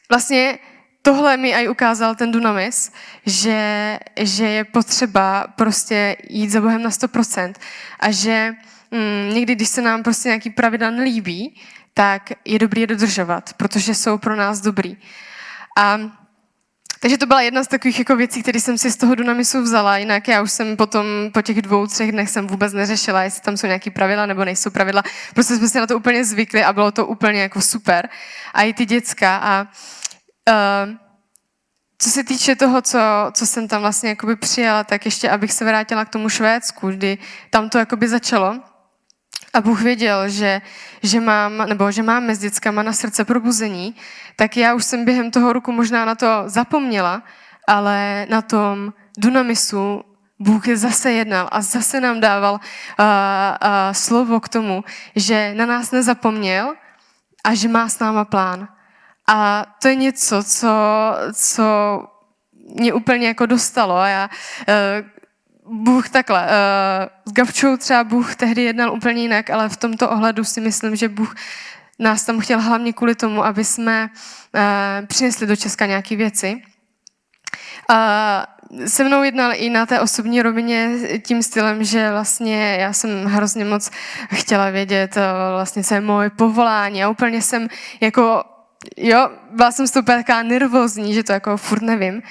vlastně tohle mi aj ukázal ten Dunamis, že, že je potřeba prostě jít za Bohem na 100% a že mm, někdy, když se nám prostě nějaký pravidla nelíbí, tak je dobrý je dodržovat, protože jsou pro nás dobrý. A takže to byla jedna z takových jako věcí, které jsem si z toho Dunamisu vzala, jinak já už jsem potom po těch dvou, třech dnech jsem vůbec neřešila, jestli tam jsou nějaké pravidla nebo nejsou pravidla. Prostě jsme si na to úplně zvykli a bylo to úplně jako super. A i ty děcka. A uh, co se týče toho, co, co jsem tam vlastně jakoby přijala, tak ještě abych se vrátila k tomu Švédsku, kdy tam to jakoby začalo. A Bůh věděl, že, že mám, nebo že máme s dětskama na srdce probuzení, tak já už jsem během toho roku možná na to zapomněla, ale na tom Dunamisu Bůh je zase jednal a zase nám dával uh, uh, slovo k tomu, že na nás nezapomněl a že má s náma plán. A to je něco, co, co mě úplně jako dostalo. A já, uh, Bůh takhle, uh, s Gavčou třeba Bůh tehdy jednal úplně jinak, ale v tomto ohledu si myslím, že Bůh nás tam chtěl hlavně kvůli tomu, aby jsme uh, přinesli do Česka nějaké věci. Uh, se mnou jednal i na té osobní rovině tím stylem, že vlastně já jsem hrozně moc chtěla vědět vlastně, co je moje povolání a úplně jsem jako, jo, byla jsem z toho taková nervózní, že to jako furt nevím.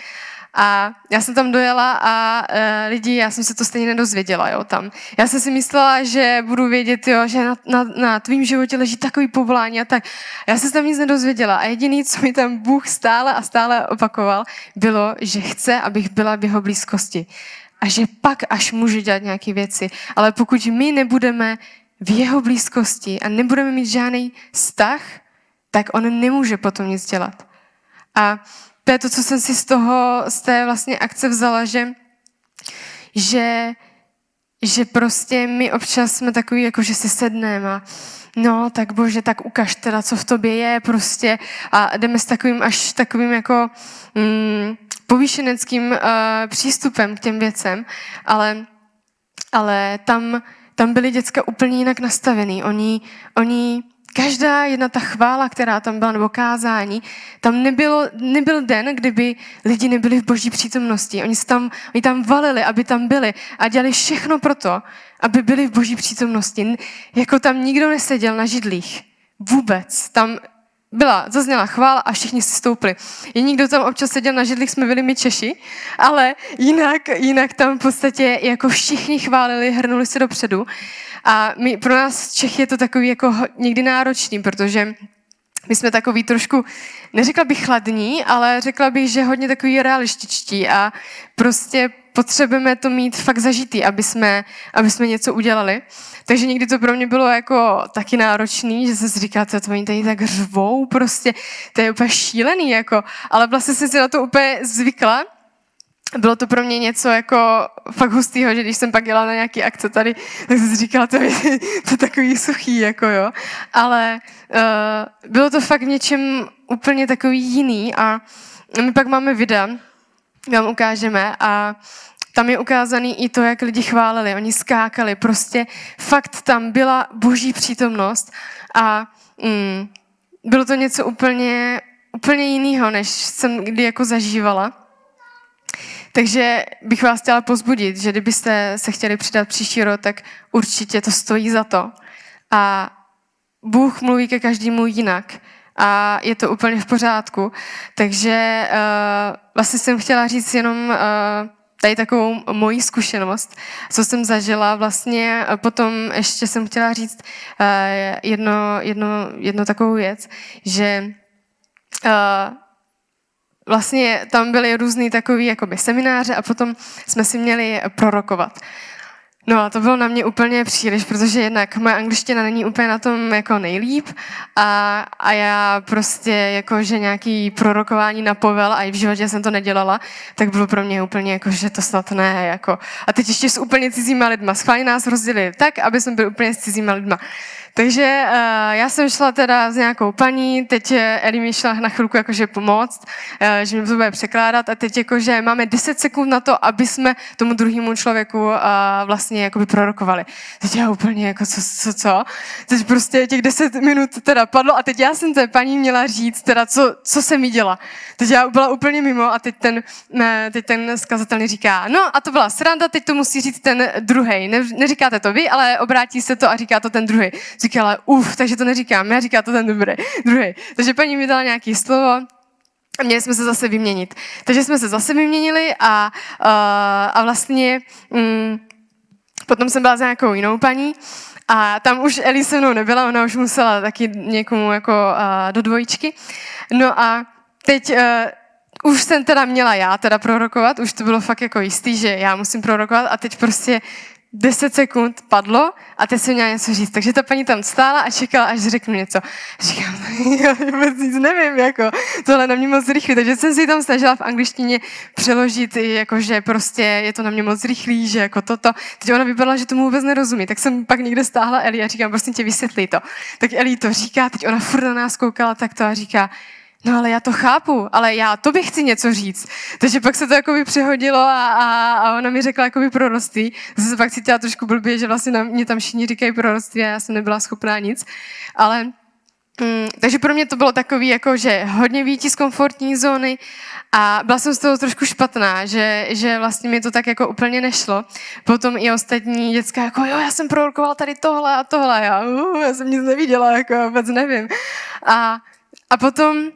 A já jsem tam dojela a uh, lidi, já jsem se to stejně nedozvěděla, jo, tam. Já jsem si myslela, že budu vědět, jo, že na, na, na tvým životě leží takový povolání a tak. Já jsem se tam nic nedozvěděla a jediný, co mi tam Bůh stále a stále opakoval, bylo, že chce, abych byla v jeho blízkosti. A že pak až můžu dělat nějaké věci. Ale pokud my nebudeme v jeho blízkosti a nebudeme mít žádný vztah, tak on nemůže potom nic dělat. A to je to, co jsem si z toho, z té vlastně akce vzala, že, že, že prostě my občas jsme takový, jako že si sedneme a no, tak bože, tak ukaž teda, co v tobě je prostě a jdeme s takovým až takovým jako mm, povýšeneckým uh, přístupem k těm věcem, ale, ale tam, tam byly děcka úplně jinak nastavený. Oni, oni každá jedna ta chvála, která tam byla, nebo kázání, tam nebylo, nebyl den, kdyby lidi nebyli v boží přítomnosti. Oni, tam, oni tam valili, aby tam byli a dělali všechno pro to, aby byli v boží přítomnosti. Jako tam nikdo neseděl na židlích. Vůbec. Tam byla, zazněla chvála a všichni si stoupili. Jediný, kdo tam občas seděl na židlích, jsme byli my Češi, ale jinak, jinak tam v podstatě jako všichni chválili, hrnuli se dopředu. A my, pro nás Čech je to takový jako někdy náročný, protože my jsme takový trošku, neřekla bych chladní, ale řekla bych, že hodně takový realističtí a prostě potřebujeme to mít fakt zažitý, aby jsme, aby jsme něco udělali. Takže někdy to pro mě bylo jako taky náročný, že si říkala, to oni tady tak řvou prostě, to je úplně šílený, jako. ale vlastně jsem si na to úplně zvykla bylo to pro mě něco jako fakt hustýho, že když jsem pak jela na nějaký akce tady, tak jsem si říkala, to je, to je takový suchý, jako jo. Ale uh, bylo to fakt něčem úplně takový jiný a my pak máme videa, vám ukážeme a tam je ukázaný i to, jak lidi chválili, oni skákali, prostě fakt tam byla boží přítomnost a mm, bylo to něco úplně, úplně jiného, než jsem kdy jako zažívala. Takže bych vás chtěla pozbudit, že kdybyste se chtěli přidat příští rok, tak určitě to stojí za to. A Bůh mluví ke každému jinak a je to úplně v pořádku. Takže uh, vlastně jsem chtěla říct jenom uh, tady takovou moji zkušenost, co jsem zažila. Vlastně potom ještě jsem chtěla říct uh, jedno, jedno, jedno takovou věc, že uh, vlastně tam byly různý takový jakoby semináře a potom jsme si měli prorokovat. No a to bylo na mě úplně příliš, protože jednak moje angličtina není úplně na tom jako nejlíp a, a já prostě jako, že nějaký prorokování na povel a i v životě jsem to nedělala, tak bylo pro mě úplně jako, že to snad ne, jako. A teď ještě s úplně cizíma lidma. Schválně nás rozdělili tak, aby jsme byli úplně s cizíma lidma. Takže uh, já jsem šla teda s nějakou paní, teď eh, Eli mi šla na chvilku jakože pomoct, uh, že mi to bude překládat a teď jakože máme 10 sekund na to, aby jsme tomu druhému člověku uh, vlastně jakoby prorokovali. Teď já úplně jako co, co, co? Teď prostě těch 10 minut teda padlo a teď já jsem té paní měla říct teda, co, co se mi děla. Teď já byla úplně mimo a teď ten, ne, teď ten skazatel říká, no a to byla sranda, teď to musí říct ten druhý. Ne, neříkáte to vy, ale obrátí se to a říká to ten druhý říkala, uf, takže to neříkám, já říká to ten dobrý, druhý. Takže paní mi dala nějaké slovo, a měli jsme se zase vyměnit. Takže jsme se zase vyměnili a, a, a vlastně mm, potom jsem byla za nějakou jinou paní a tam už Eli se mnou nebyla, ona už musela taky někomu jako a, do dvojičky. No a teď a, už jsem teda měla já teda prorokovat, už to bylo fakt jako jistý, že já musím prorokovat a teď prostě 10 sekund padlo a teď jsem měla něco říct. Takže ta paní tam stála a čekala, až řeknu něco. Říkám, já vůbec nic nevím, jako, tohle na mě moc rychlý. Takže jsem si tam snažila v angličtině přeložit, jako, že prostě je to na mě moc rychlý, že jako toto. Teď ona vypadala, že tomu vůbec nerozumí. Tak jsem pak někde stáhla Eli a říkám, prostě tě vysvětlí to. Tak Eli to říká, teď ona furt na nás koukala takto a říká, no ale já to chápu, ale já to bych chci něco říct. Takže pak se to jakoby přehodilo a, a, a ona mi řekla jakoby proroctví. Zase se pak cítila trošku blbě, že vlastně na mě tam všichni říkají proroctví a já jsem nebyla schopná nic. Ale mm, takže pro mě to bylo takový, jako, že hodně výjít z komfortní zóny a byla jsem z toho trošku špatná, že, že vlastně mi to tak jako úplně nešlo. Potom i ostatní děcka jako, jo, já jsem prorokoval tady tohle a tohle, já, uh, já jsem nic neviděla, jako vůbec nevím. A, a potom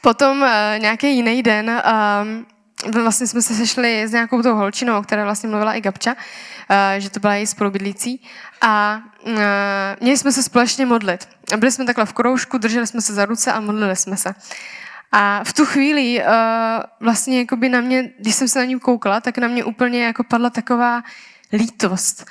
Potom uh, nějaký jiný den, um, vlastně jsme se sešli s nějakou tou holčinou, která vlastně mluvila i Gabča, uh, že to byla její spolubydlící. A uh, měli jsme se společně modlit. Byli jsme takhle v kroužku, drželi jsme se za ruce a modlili jsme se. A v tu chvíli uh, vlastně jakoby na mě, když jsem se na ní koukala, tak na mě úplně jako padla taková lítost.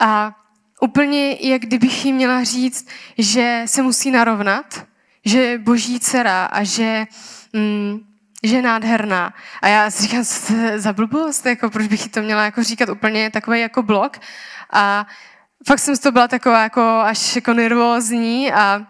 A úplně jak kdybych jí měla říct, že se musí narovnat, že je boží dcera a že, mm, že je nádherná. A já si říkám, co to za blbost, jako, proč bych jí to měla jako říkat úplně takový jako blok. A fakt jsem z toho byla taková jako až jako nervózní, a,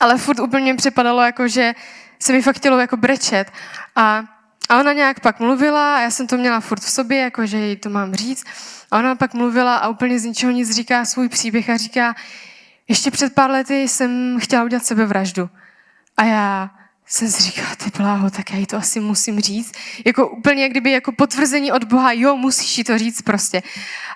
ale furt úplně připadalo jako, že se mi fakt chtělo jako brečet. A, a ona nějak pak mluvila a já jsem to měla furt v sobě, jako že jí to mám říct. A ona pak mluvila a úplně z ničeho nic říká svůj příběh a říká, ještě před pár lety jsem chtěla udělat sebevraždu. A já jsem si říkala, ty bláho, tak já jí to asi musím říct. Jako úplně kdyby jako potvrzení od Boha, jo, musíš jí to říct prostě.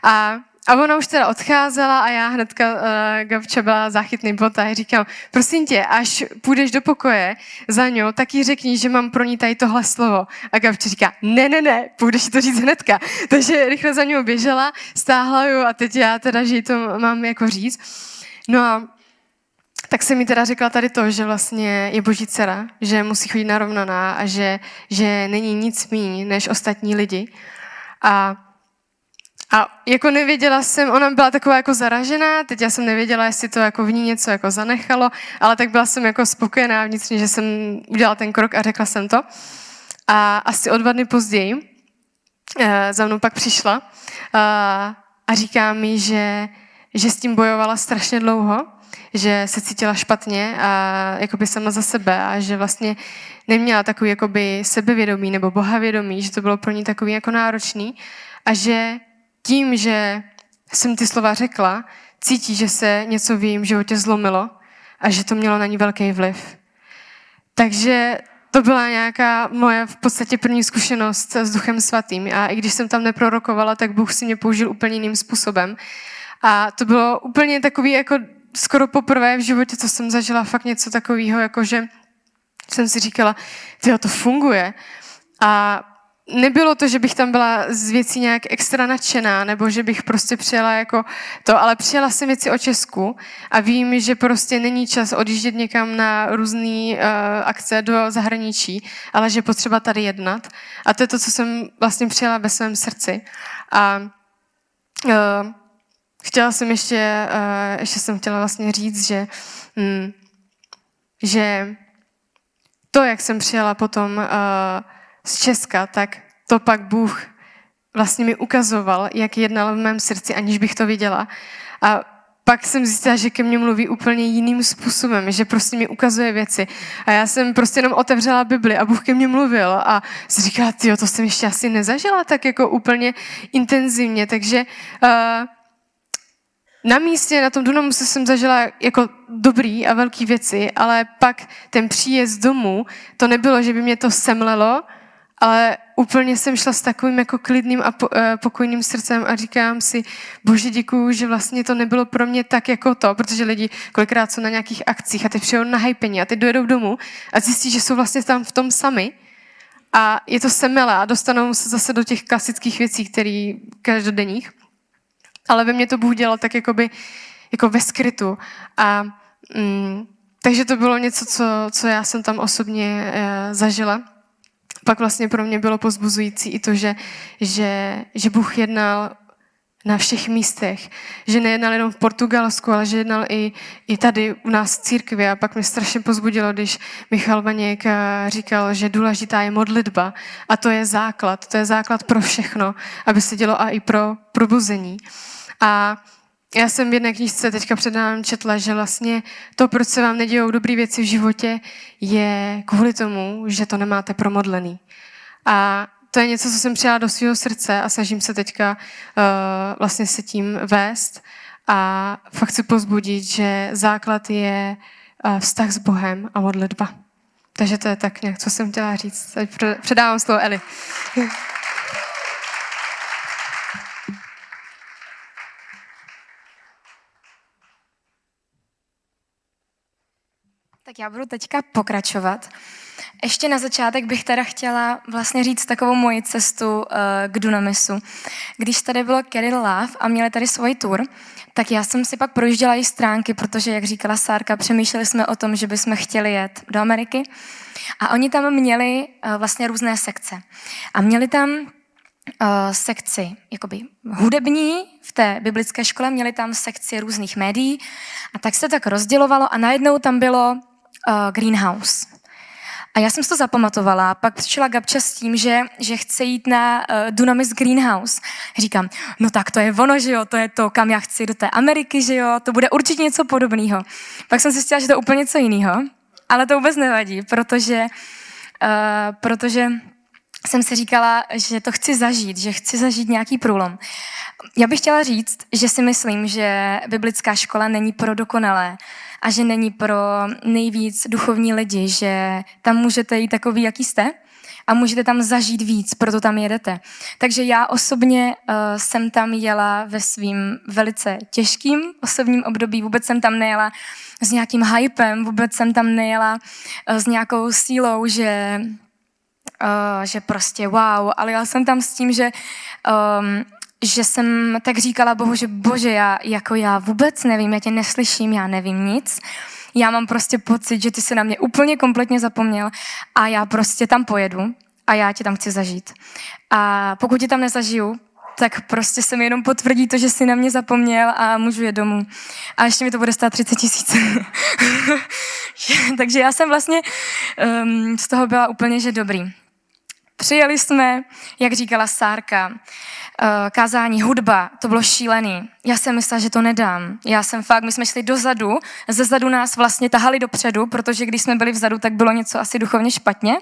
A, a ona už teda odcházela a já hnedka, uh, Gavča byla záchytný bod a říkám, prosím tě, až půjdeš do pokoje za ňou, tak jí řekni, že mám pro ní tady tohle slovo. A Gavča říká, ne, ne, ne, půjdeš to říct hnedka. Takže rychle za ňou běžela, stáhla ju a teď já teda, že jí to mám jako říct. No a tak se mi teda řekla tady to, že vlastně je boží dcera, že musí chodit narovnaná a že, že není nic míň než ostatní lidi. A, a jako nevěděla jsem, ona byla taková jako zaražená, teď já jsem nevěděla, jestli to jako v ní něco jako zanechalo, ale tak byla jsem jako spokojená vnitřně, že jsem udělala ten krok a řekla jsem to. A asi o dva dny později eh, za mnou pak přišla a, a říká mi, že že s tím bojovala strašně dlouho, že se cítila špatně a jakoby sama za sebe a že vlastně neměla takový jakoby sebevědomí nebo bohavědomí, že to bylo pro ní takový jako náročný a že tím, že jsem ty slova řekla, cítí, že se něco v jejím životě zlomilo a že to mělo na ní velký vliv. Takže to byla nějaká moje v podstatě první zkušenost s Duchem Svatým. A i když jsem tam neprorokovala, tak Bůh si mě použil úplně jiným způsobem. A to bylo úplně takový jako skoro poprvé v životě, co jsem zažila fakt něco takového, jako že jsem si říkala, tyjo, to funguje. A nebylo to, že bych tam byla z věcí nějak extra nadšená, nebo že bych prostě přijela jako to, ale přijela jsem věci o Česku a vím, že prostě není čas odjíždět někam na různé uh, akce do zahraničí, ale že potřeba tady jednat. A to je to, co jsem vlastně přijela ve svém srdci. A uh, chtěla jsem ještě, uh, ještě jsem chtěla vlastně říct, že, um, že to, jak jsem přijela potom uh, z Česka, tak to pak Bůh vlastně mi ukazoval, jak jednal v mém srdci, aniž bych to viděla. A pak jsem zjistila, že ke mně mluví úplně jiným způsobem, že prostě mi ukazuje věci. A já jsem prostě jenom otevřela Bibli a Bůh ke mně mluvil a si říkala, ty to jsem ještě asi nezažila tak jako úplně intenzivně. Takže uh, na místě, na tom Dunamu jsem zažila jako dobrý a velký věci, ale pak ten příjezd domů, to nebylo, že by mě to semlelo, ale úplně jsem šla s takovým jako klidným a eh, pokojným srdcem a říkám si, bože děkuju, že vlastně to nebylo pro mě tak jako to, protože lidi kolikrát jsou na nějakých akcích a teď přijou na hypení a teď dojedou domů a zjistí, že jsou vlastně tam v tom sami a je to semela a dostanou se zase do těch klasických věcí, které každodenních. Ale ve mně to Bůh dělal tak jakoby, jako ve skrytu. A, mm, takže to bylo něco, co, co já jsem tam osobně e, zažila pak vlastně pro mě bylo pozbuzující i to, že, že, že Bůh jednal na všech místech. Že nejednal jenom v Portugalsku, ale že jednal i, i tady u nás v církvi. A pak mě strašně pozbudilo, když Michal Vaněk eh, říkal, že důležitá je modlitba. A to je základ. To je základ pro všechno, aby se dělo a i pro probuzení. A já jsem v jedné knížce teďka před nám četla, že vlastně to, proč se vám nedějou dobré věci v životě, je kvůli tomu, že to nemáte promodlený. A to je něco, co jsem přijala do svého srdce a snažím se teďka uh, vlastně se tím vést. A fakt chci pozbudit, že základ je uh, vztah s Bohem a modlitba. Takže to je tak nějak, co jsem chtěla říct. Teď předávám slovo Eli. Tak já budu teďka pokračovat. Ještě na začátek bych teda chtěla vlastně říct takovou moji cestu uh, k Dunamisu. Když tady bylo Kerry Love a měli tady svůj tour, tak já jsem si pak projížděla i stránky, protože, jak říkala Sárka, přemýšleli jsme o tom, že bychom chtěli jet do Ameriky. A oni tam měli uh, vlastně různé sekce. A měli tam uh, sekci jakoby hudební v té biblické škole, měli tam sekci různých médií a tak se tak rozdělovalo a najednou tam bylo uh, Greenhouse. A já jsem si to zapamatovala. Pak přišla Gabča s tím, že, že chce jít na uh, Dunamis Greenhouse. Říkám, no tak to je ono, že jo, to je to, kam já chci do té Ameriky, že jo, to bude určitě něco podobného. Pak jsem zjistila, že to je úplně něco jiného, ale to vůbec nevadí, protože, uh, protože jsem si říkala, že to chci zažít, že chci zažít nějaký průlom. Já bych chtěla říct, že si myslím, že biblická škola není pro dokonalé, a že není pro nejvíc duchovní lidi, že tam můžete jít takový, jaký jste a můžete tam zažít víc, proto tam jedete. Takže já osobně uh, jsem tam jela ve svým velice těžkým osobním období, vůbec jsem tam nejela s nějakým hypem, vůbec jsem tam nejela uh, s nějakou sílou, že Uh, že prostě wow, ale já jsem tam s tím, že um, že jsem tak říkala Bohu, že bože, já, jako já vůbec nevím, já tě neslyším, já nevím nic. Já mám prostě pocit, že ty se na mě úplně kompletně zapomněl a já prostě tam pojedu a já tě tam chci zažít. A pokud tě tam nezažiju, tak prostě se mi jenom potvrdí to, že jsi na mě zapomněl a můžu je domů. A ještě mi to bude stát 30 tisíc. Takže já jsem vlastně um, z toho byla úplně, že dobrý. Přijeli jsme, jak říkala Sárka, Eh, kázání, hudba, to bylo šílený. Já jsem myslela, že to nedám. Já jsem fakt, my jsme šli dozadu, ze zadu nás vlastně tahali dopředu, protože když jsme byli vzadu, tak bylo něco asi duchovně špatně.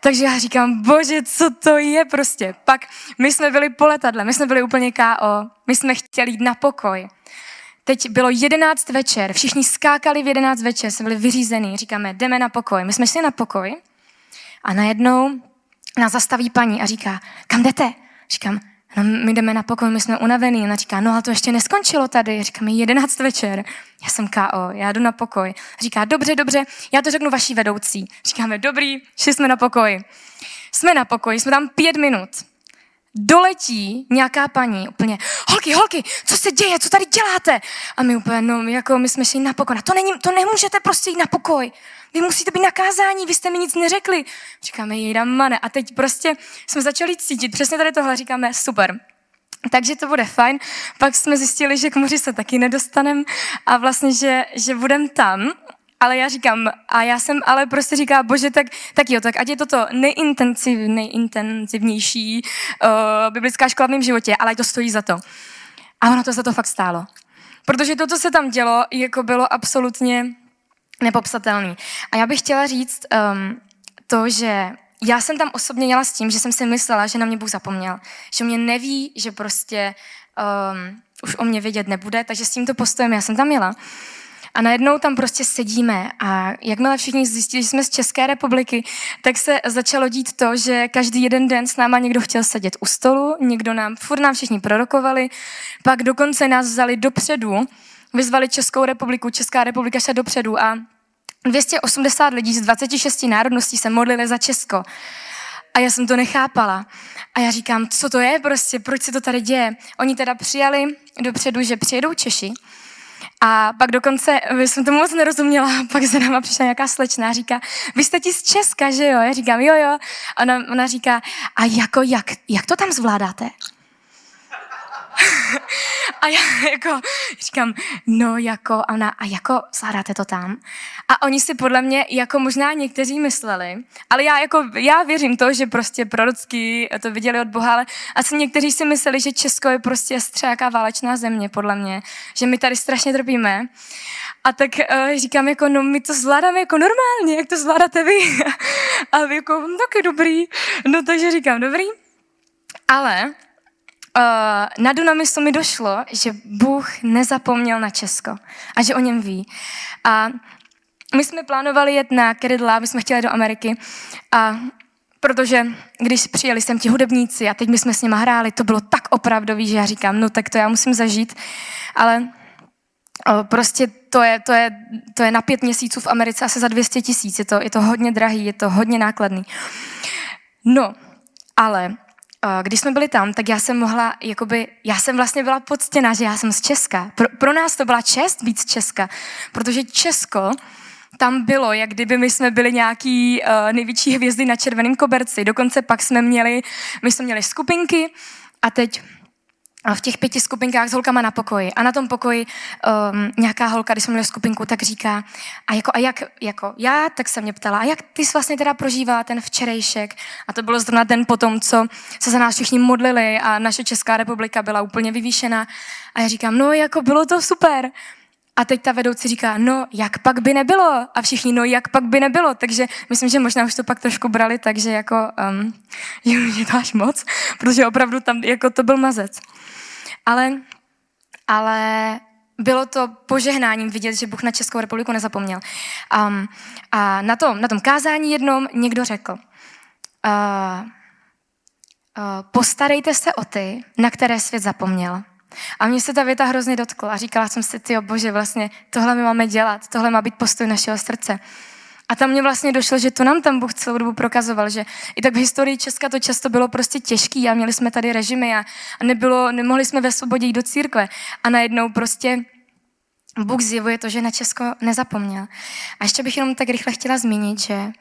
Takže já říkám, bože, co to je prostě. Pak my jsme byli po letadle, my jsme byli úplně KO, my jsme chtěli jít na pokoj. Teď bylo jedenáct večer, všichni skákali v jedenáct večer, jsme byli vyřízení, říkáme, jdeme na pokoj. My jsme šli na pokoj a najednou nás zastaví paní a říká, kam jdete? Říkám, No, my jdeme na pokoj, my jsme unavený. Ona říká, no ale to ještě neskončilo tady. Říká mi, jedenáct večer. Já jsem KO, já jdu na pokoj. Říká, dobře, dobře, já to řeknu vaší vedoucí. Říkáme, dobrý, šli jsme na pokoj. Jsme na pokoji, jsme tam pět minut. Doletí nějaká paní, úplně, holky, holky, co se děje, co tady děláte? A my úplně, no, jako my jsme šli na pokoj. to, není, to nemůžete prostě jít na pokoj vy musíte být nakázání, vy jste mi nic neřekli. Říkáme, jejda mane. A teď prostě jsme začali cítit přesně tady tohle, říkáme, super, takže to bude fajn. Pak jsme zjistili, že k moři se taky nedostanem a vlastně, že, že budem tam. Ale já říkám, a já jsem ale prostě říká, bože, tak, tak jo, tak ať je to to nejintensiv, nejintenzivnější uh, biblická škola v mém životě, ale ať to stojí za to. A ono to za to fakt stálo. Protože to, co se tam dělo, jako bylo absolutně nepopsatelný. A já bych chtěla říct um, to, že já jsem tam osobně jela s tím, že jsem si myslela, že na mě Bůh zapomněl. Že mě neví, že prostě um, už o mě vědět nebude, takže s tímto postojem já jsem tam jela. A najednou tam prostě sedíme a jakmile všichni zjistili, že jsme z České republiky, tak se začalo dít to, že každý jeden den s náma někdo chtěl sedět u stolu, někdo nám, furt nám všichni prorokovali, pak dokonce nás vzali dopředu, vyzvali Českou republiku, Česká republika šla dopředu a 280 lidí z 26 národností se modlili za Česko. A já jsem to nechápala. A já říkám, co to je prostě, proč se to tady děje? Oni teda přijali dopředu, že přijedou Češi. A pak dokonce, jsem tomu moc nerozuměla, pak za náma přišla nějaká slečna a říká, vy jste ti z Česka, že jo? Já říkám, jo, jo. A ona, ona říká, a jako, jak, jak to tam zvládáte? A já jako říkám, no jako, ona, a jako zvládáte to tam? A oni si podle mě, jako možná někteří mysleli, ale já jako, já věřím to, že prostě prorocky to viděli od Boha, ale asi někteří si mysleli, že Česko je prostě střejaká válečná země, podle mě, že my tady strašně trpíme. A tak uh, říkám jako, no my to zvládáme jako normálně, jak to zvládáte vy? a vy jako, no, taky dobrý. No takže říkám, dobrý. Ale uh, na Dunamisu mi došlo, že Bůh nezapomněl na Česko a že o něm ví. A my jsme plánovali jet na Keridla, my jsme chtěli do Ameriky a protože když přijeli sem ti hudebníci a teď my jsme s nimi hráli, to bylo tak opravdový, že já říkám, no tak to já musím zažít, ale o, prostě to je, to, je, to je na pět měsíců v Americe asi za 200 tisíc, je to, je to hodně drahý, je to hodně nákladný. No, ale když jsme byli tam, tak já jsem mohla, jakoby, já jsem vlastně byla poctěna, že já jsem z Česka. Pro, pro nás to byla čest být z Česka, protože Česko tam bylo, jak kdyby my jsme byli nějaký uh, největší hvězdy na červeném koberci. Dokonce pak jsme měli, my jsme měli skupinky a teď v těch pěti skupinkách s holkama na pokoji. A na tom pokoji um, nějaká holka, když jsme měli skupinku, tak říká, a jako, a jak, jako já, tak se mě ptala, a jak ty jsi vlastně teda prožívá ten včerejšek? A to bylo zrovna den potom, co se za nás všichni modlili a naše Česká republika byla úplně vyvýšená. A já říkám, no jako bylo to super. A teď ta vedoucí říká, no jak pak by nebylo? A všichni, no jak pak by nebylo? Takže myslím, že možná už to pak trošku brali, takže jako, um, že to až moc, protože opravdu tam jako to byl mazec. Ale, ale bylo to požehnáním vidět, že Bůh na Českou republiku nezapomněl. Um, a na tom, na tom kázání jednom někdo řekl, uh, uh, postarejte se o ty, na které svět zapomněl. A mě se ta věta hrozně dotkla a říkala jsem si, ty bože, vlastně tohle my máme dělat, tohle má být postoj našeho srdce. A tam mě vlastně došlo, že to nám tam Bůh celou dobu prokazoval, že i tak v historii Česka to často bylo prostě těžký a měli jsme tady režimy a, nebylo, nemohli jsme ve svobodě jít do církve. A najednou prostě Bůh zjevuje to, že na Česko nezapomněl. A ještě bych jenom tak rychle chtěla zmínit, že,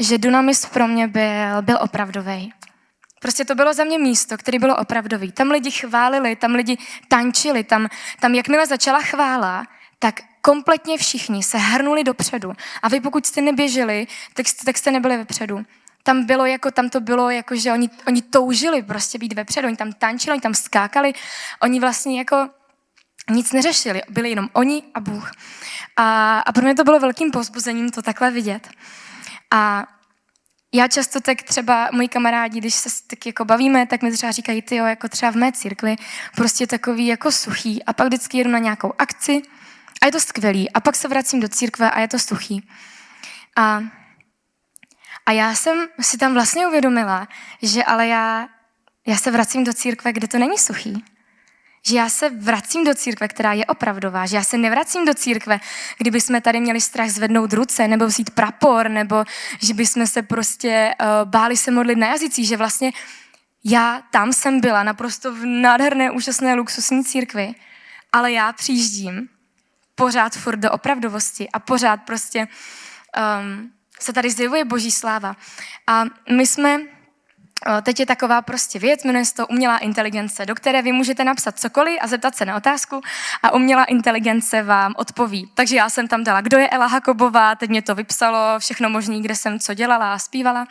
že Dunamis pro mě byl, byl opravdový. Prostě to bylo za mě místo, které bylo opravdový. Tam lidi chválili, tam lidi tančili, tam, tam jakmile začala chvála, tak kompletně všichni se hrnuli dopředu. A vy pokud jste neběželi, tak jste, tak jste nebyli vepředu. Tam bylo jako, tam to bylo jako, že oni, oni toužili prostě být vepředu, oni tam tančili, oni tam skákali, oni vlastně jako nic neřešili, byli jenom oni a Bůh. A, a pro mě to bylo velkým pozbuzením to takhle vidět. A já často tak třeba moji kamarádi, když se tak jako bavíme, tak mi třeba říkají, ty jo, jako třeba v mé církvi, prostě takový jako suchý a pak vždycky jedu na nějakou akci a je to skvělý. A pak se vracím do církve a je to suchý. A, a já jsem si tam vlastně uvědomila, že ale já, já se vracím do církve, kde to není suchý. Že já se vracím do církve, která je opravdová, že já se nevracím do církve, kdyby jsme tady měli strach zvednout ruce, nebo vzít prapor, nebo že bychom se prostě uh, báli se modlit na jazycích, že vlastně já tam jsem byla naprosto v nádherné, úžasné, luxusní církvi, ale já přijíždím pořád furt do opravdovosti a pořád prostě um, se tady zjevuje boží sláva. A my jsme teď je taková prostě věc, jmenuje se to umělá inteligence, do které vy můžete napsat cokoliv a zeptat se na otázku a umělá inteligence vám odpoví. Takže já jsem tam dala, kdo je Ela Hakobová, teď mě to vypsalo, všechno možné, kde jsem co dělala a zpívala.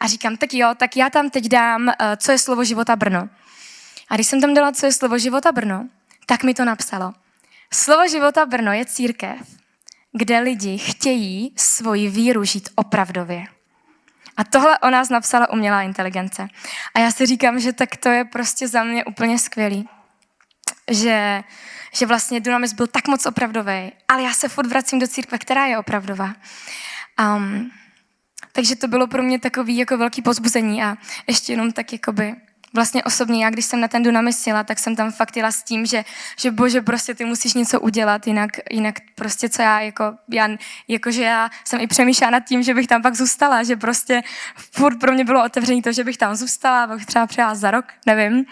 A říkám, tak jo, tak já tam teď dám, co je slovo života Brno. A když jsem tam dala, co je slovo života Brno, tak mi to napsalo. Slovo života Brno je církev, kde lidi chtějí svoji víru žít opravdově. A tohle o nás napsala umělá inteligence. A já si říkám, že tak to je prostě za mě úplně skvělý. Že, že vlastně Dunamis byl tak moc opravdový, ale já se furt vracím do církve, která je opravdová. Um, takže to bylo pro mě takový jako velký pozbuzení a ještě jenom tak jakoby vlastně osobně, já když jsem na ten Dunamis jela, tak jsem tam fakt jela s tím, že, že bože, prostě ty musíš něco udělat, jinak, jinak prostě co já, jako, já, jako že já jsem i přemýšlela nad tím, že bych tam pak zůstala, že prostě furt pro mě bylo otevřený to, že bych tam zůstala, bych třeba přijela za rok, nevím.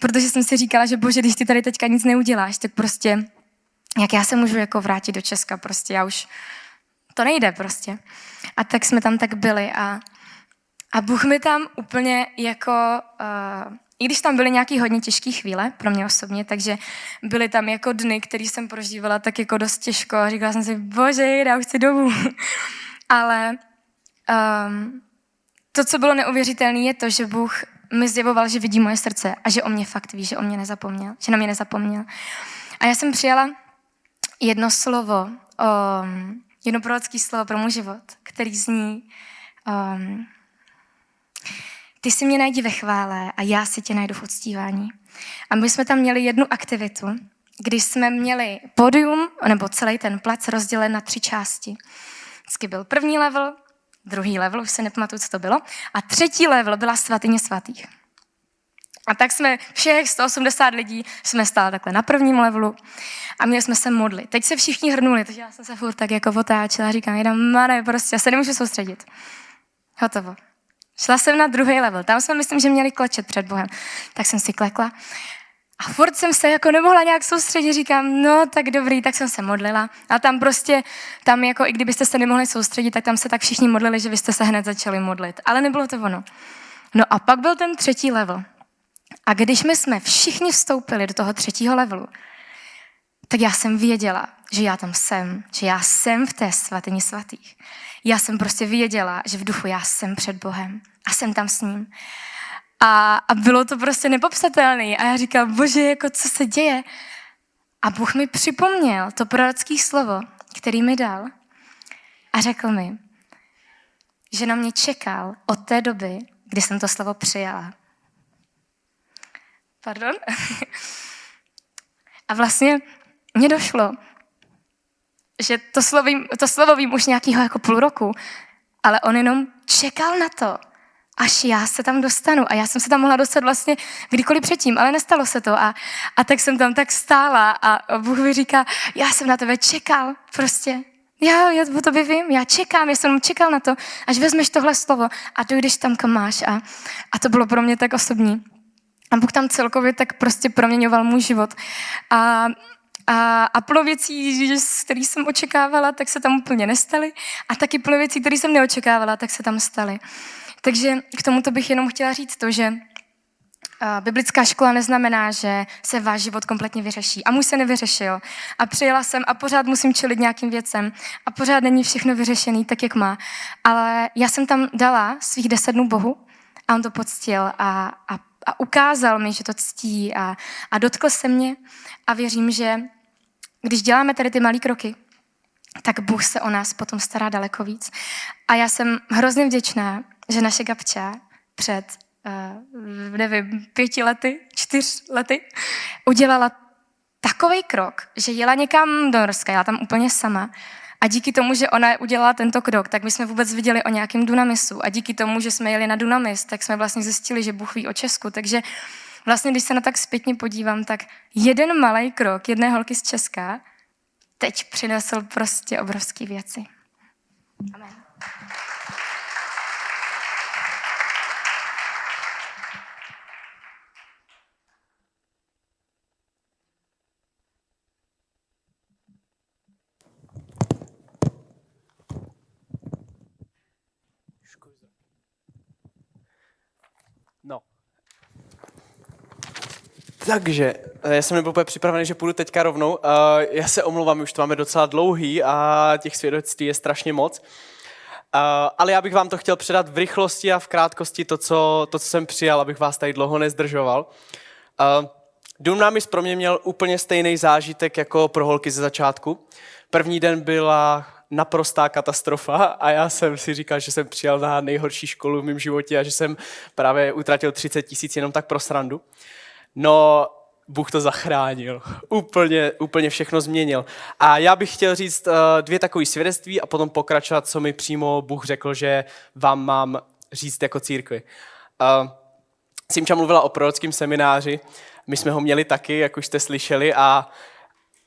Protože jsem si říkala, že bože, když ty tady teďka nic neuděláš, tak prostě, jak já se můžu jako vrátit do Česka, prostě já už, to nejde prostě. A tak jsme tam tak byli a a Bůh mi tam úplně jako, uh, i když tam byly nějaké hodně těžké chvíle pro mě osobně, takže byly tam jako dny, které jsem prožívala tak jako dost těžko říkala jsem si, bože, já už chci domů. Ale um, to, co bylo neuvěřitelné, je to, že Bůh mi zjevoval, že vidí moje srdce a že o mě fakt ví, že o mě nezapomněl, že na mě nezapomněl. A já jsem přijala jedno slovo, um, jedno prorocké slovo pro můj život, který zní, um, ty si mě najdi ve chvále a já si tě najdu v uctívání. A my jsme tam měli jednu aktivitu, když jsme měli podium, nebo celý ten plac rozdělen na tři části. Vždycky byl první level, druhý level, už se nepamatuju, co to bylo, a třetí level byla svatyně svatých. A tak jsme všech 180 lidí jsme stáli takhle na prvním levelu a měli jsme se modlit. Teď se všichni hrnuli, takže já jsem se furt tak jako otáčela říkám, jenom mane, prostě já se nemůžu soustředit. Hotovo. Šla jsem na druhý level. Tam jsme, myslím, že měli klečet před Bohem. Tak jsem si klekla. A furt jsem se jako nemohla nějak soustředit, říkám, no tak dobrý, tak jsem se modlila. A tam prostě, tam jako i kdybyste se nemohli soustředit, tak tam se tak všichni modlili, že byste se hned začali modlit. Ale nebylo to ono. No a pak byl ten třetí level. A když my jsme všichni vstoupili do toho třetího levelu, tak já jsem věděla, že já tam jsem, že já jsem v té svatyni svatých já jsem prostě věděla, že v duchu já jsem před Bohem a jsem tam s ním. A, a bylo to prostě nepopsatelné. A já říkám, bože, jako co se děje? A Bůh mi připomněl to prorocké slovo, který mi dal a řekl mi, že na mě čekal od té doby, kdy jsem to slovo přijala. Pardon? A vlastně mě došlo, že to, slovím, to slovo vím už nějakého jako půl roku, ale on jenom čekal na to, až já se tam dostanu. A já jsem se tam mohla dostat vlastně kdykoliv předtím, ale nestalo se to. A, a tak jsem tam tak stála a Bůh mi říká, já jsem na tebe čekal prostě. Já, já o tobě vím, já čekám, já jsem čekal na to, až vezmeš tohle slovo a dojdeš tam, kam máš. A, a to bylo pro mě tak osobní. A Bůh tam celkově tak prostě proměňoval můj život. A a, a plno věcí, které jsem očekávala, tak se tam úplně nestaly. A taky plno věcí, které jsem neočekávala, tak se tam staly. Takže k tomuto bych jenom chtěla říct to, že biblická škola neznamená, že se váš život kompletně vyřeší. A můj se nevyřešil. A přijela jsem a pořád musím čelit nějakým věcem. A pořád není všechno vyřešené tak, jak má. Ale já jsem tam dala svých deset dnů Bohu a on to poctil a, a, a ukázal mi, že to ctí a, a dotkl se mě a věřím, že když děláme tady ty malé kroky, tak Bůh se o nás potom stará daleko víc. A já jsem hrozně vděčná, že naše Gabča před, uh, nevím, pěti lety, čtyř lety, udělala takový krok, že jela někam do Norska, já tam úplně sama, a díky tomu, že ona udělala tento krok, tak my jsme vůbec viděli o nějakém Dunamisu. A díky tomu, že jsme jeli na Dunamis, tak jsme vlastně zjistili, že Bůh ví o Česku. Takže vlastně, když se na tak zpětně podívám, tak jeden malý krok jedné holky z Česka teď přinesl prostě obrovské věci. Amen. Takže, eh, já jsem nebyl úplně připravený, že půjdu teďka rovnou. Uh, já se omlouvám, už to máme docela dlouhý a těch svědectví je strašně moc. Uh, ale já bych vám to chtěl předat v rychlosti a v krátkosti to, co, to, co jsem přijal, abych vás tady dlouho nezdržoval. Uh, Dům námis pro mě měl úplně stejný zážitek jako pro holky ze začátku. První den byla naprostá katastrofa a já jsem si říkal, že jsem přijal na nejhorší školu v mém životě a že jsem právě utratil 30 tisíc jenom tak pro srandu. No, Bůh to zachránil. Úplně, úplně všechno změnil. A já bych chtěl říct uh, dvě takové svědectví a potom pokračovat, co mi přímo Bůh řekl, že vám mám říct jako církvi. Uh, Simča mluvila o prorockém semináři, my jsme ho měli taky, jak už jste slyšeli, a,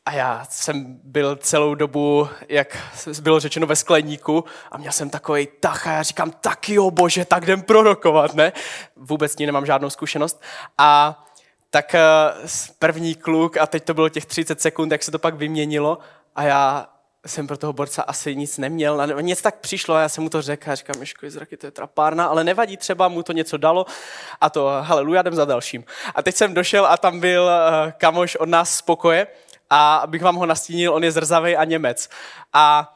a já jsem byl celou dobu, jak bylo řečeno, ve skleníku a měl jsem takový tach a já říkám, tak jo bože, tak jdem prorokovat, ne? Vůbec ní nemám žádnou zkušenost. A tak eh, první kluk a teď to bylo těch 30 sekund, jak se to pak vyměnilo a já jsem pro toho borca asi nic neměl. A nic tak přišlo a já jsem mu to řekl a říkám, Miško, zraky, to je trapárna, ale nevadí, třeba mu to něco dalo a to, haleluja, jdem za dalším. A teď jsem došel a tam byl uh, kamoš od nás z pokoje a abych vám ho nastínil, on je zrzavý a Němec. A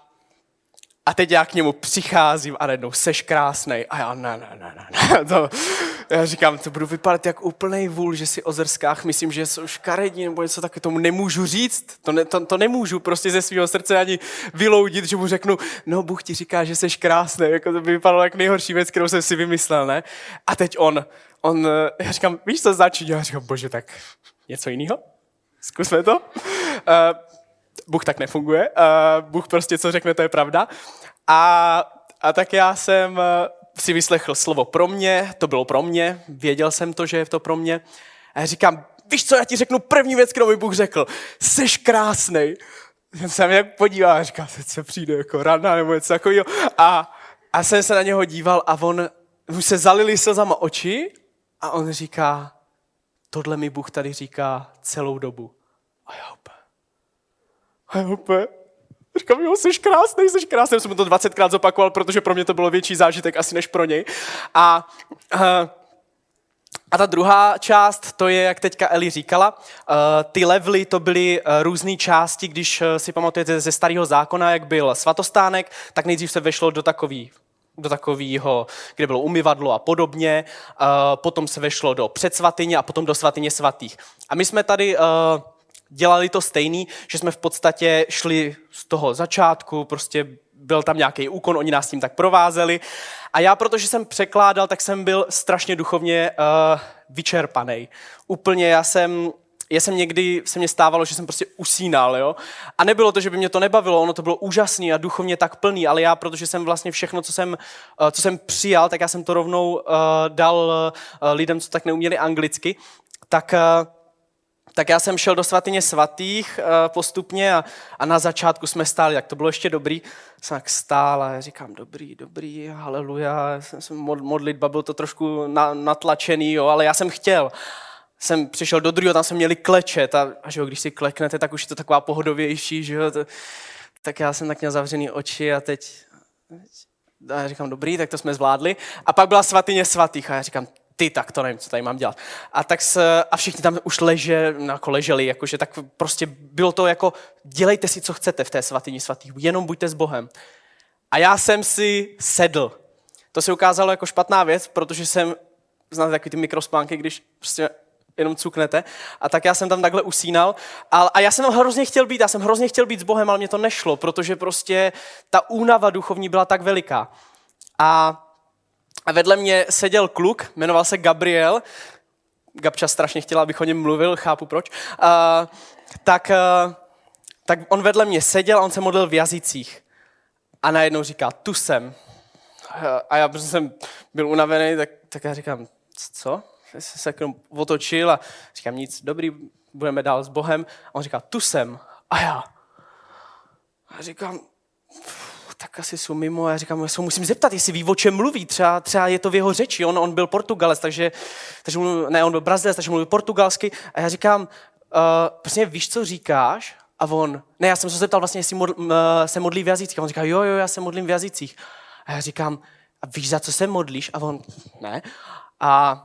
a teď já k němu přicházím a najednou seš krásnej. A já ne, ne, ne, ne. To, já říkám, to budu vypadat jak úplný vůl, že si o zrskách myslím, že jsou škaredí nebo něco taky tomu nemůžu říct. To, ne, to, to nemůžu prostě ze svého srdce ani vyloudit, že mu řeknu, no Bůh ti říká, že seš krásný. Jako to by vypadalo jak nejhorší věc, kterou jsem si vymyslel, ne? A teď on, on, já říkám, víš, co značí? Já říkám, bože, tak něco jiného? Zkusme to. Uh, Bůh tak nefunguje. Uh, Bůh prostě, co řekne, to je pravda. A, a tak já jsem eh, si vyslechl slovo pro mě, to bylo pro mě, věděl jsem to, že je to pro mě. A já říkám, víš co, já ti řeknu první věc, kterou mi Bůh řekl. Seš krásnej. Jsem se jak podíval a říkal, se přijde jako rana nebo něco takového. A, a jsem se na něho díval a on, už se zalili slzama oči a on říká, tohle mi Bůh tady říká celou dobu. A já a já úplně, Říkám, jo, jsi krásný, jsi krásný. Jsem mu to 20krát zopakoval, protože pro mě to bylo větší zážitek asi než pro něj. A, uh, a ta druhá část, to je, jak teďka Eli říkala, uh, ty levely to byly uh, různé části, když si pamatujete ze starého zákona, jak byl svatostánek, tak nejdřív se vešlo do takový do takového, kde bylo umyvadlo a podobně, potom se vešlo do předsvatyně a potom do svatyně svatých. A my jsme tady dělali to stejný, že jsme v podstatě šli z toho začátku, prostě byl tam nějaký úkon, oni nás tím tak provázeli. A já, protože jsem překládal, tak jsem byl strašně duchovně uh, vyčerpaný. Úplně já jsem, já jsem někdy, se mě stávalo, že jsem prostě usínal, jo. A nebylo to, že by mě to nebavilo, ono to bylo úžasný a duchovně tak plný, ale já, protože jsem vlastně všechno, co jsem, uh, co jsem přijal, tak já jsem to rovnou uh, dal uh, lidem, co tak neuměli anglicky, tak uh, tak já jsem šel do svatyně svatých uh, postupně a, a na začátku jsme stáli, tak to bylo ještě dobrý. Jsem tak stál a říkám, dobrý, dobrý, haleluja, jsem, jsem modlitba, byl to trošku na, natlačený, jo, ale já jsem chtěl. Jsem přišel do druhého, tam jsme měli klečet a, a že jo, když si kleknete, tak už je to taková pohodovější, že jo, to, tak já jsem tak měl zavřený oči a teď, a já říkám, dobrý, tak to jsme zvládli. A pak byla svatyně svatých a já říkám, ty, tak to nevím, co tady mám dělat. A, tak se, a všichni tam už leže, jako leželi, jakože tak prostě bylo to jako, dělejte si, co chcete v té svatyni svatých, jenom buďte s Bohem. A já jsem si sedl. To se ukázalo jako špatná věc, protože jsem, znáte takový ty mikrospánky, když prostě jenom cuknete. A tak já jsem tam takhle usínal. A, a já jsem tam hrozně chtěl být, já jsem hrozně chtěl být s Bohem, ale mě to nešlo, protože prostě ta únava duchovní byla tak veliká. A a vedle mě seděl kluk, jmenoval se Gabriel. Gabča strašně chtěla, abych o něm mluvil, chápu proč. Uh, tak, uh, tak on vedle mě seděl a on se modlil v jazycích. A najednou říká, tu jsem. A já, protože jsem byl unavený, tak, tak já říkám, co? Já jsem se otočil a říkám, nic, dobrý, budeme dál s Bohem. A on říká, tu jsem. A já. A říkám, tak asi jsou mimo. Já říkám, já se musím zeptat, jestli ví, o čem mluví. Třeba, třeba je to v jeho řeči. On, on byl Portugalec, takže, takže mluvil, ne, on byl Brazilec, takže mluvil portugalsky. A já říkám, uh, prostě víš, co říkáš? A on, ne, já jsem se zeptal vlastně, jestli modl, uh, se modlí v jazycích. A on říká, jo, jo, já se modlím v jazycích. A já říkám, a víš, za co se modlíš? A on, ne. A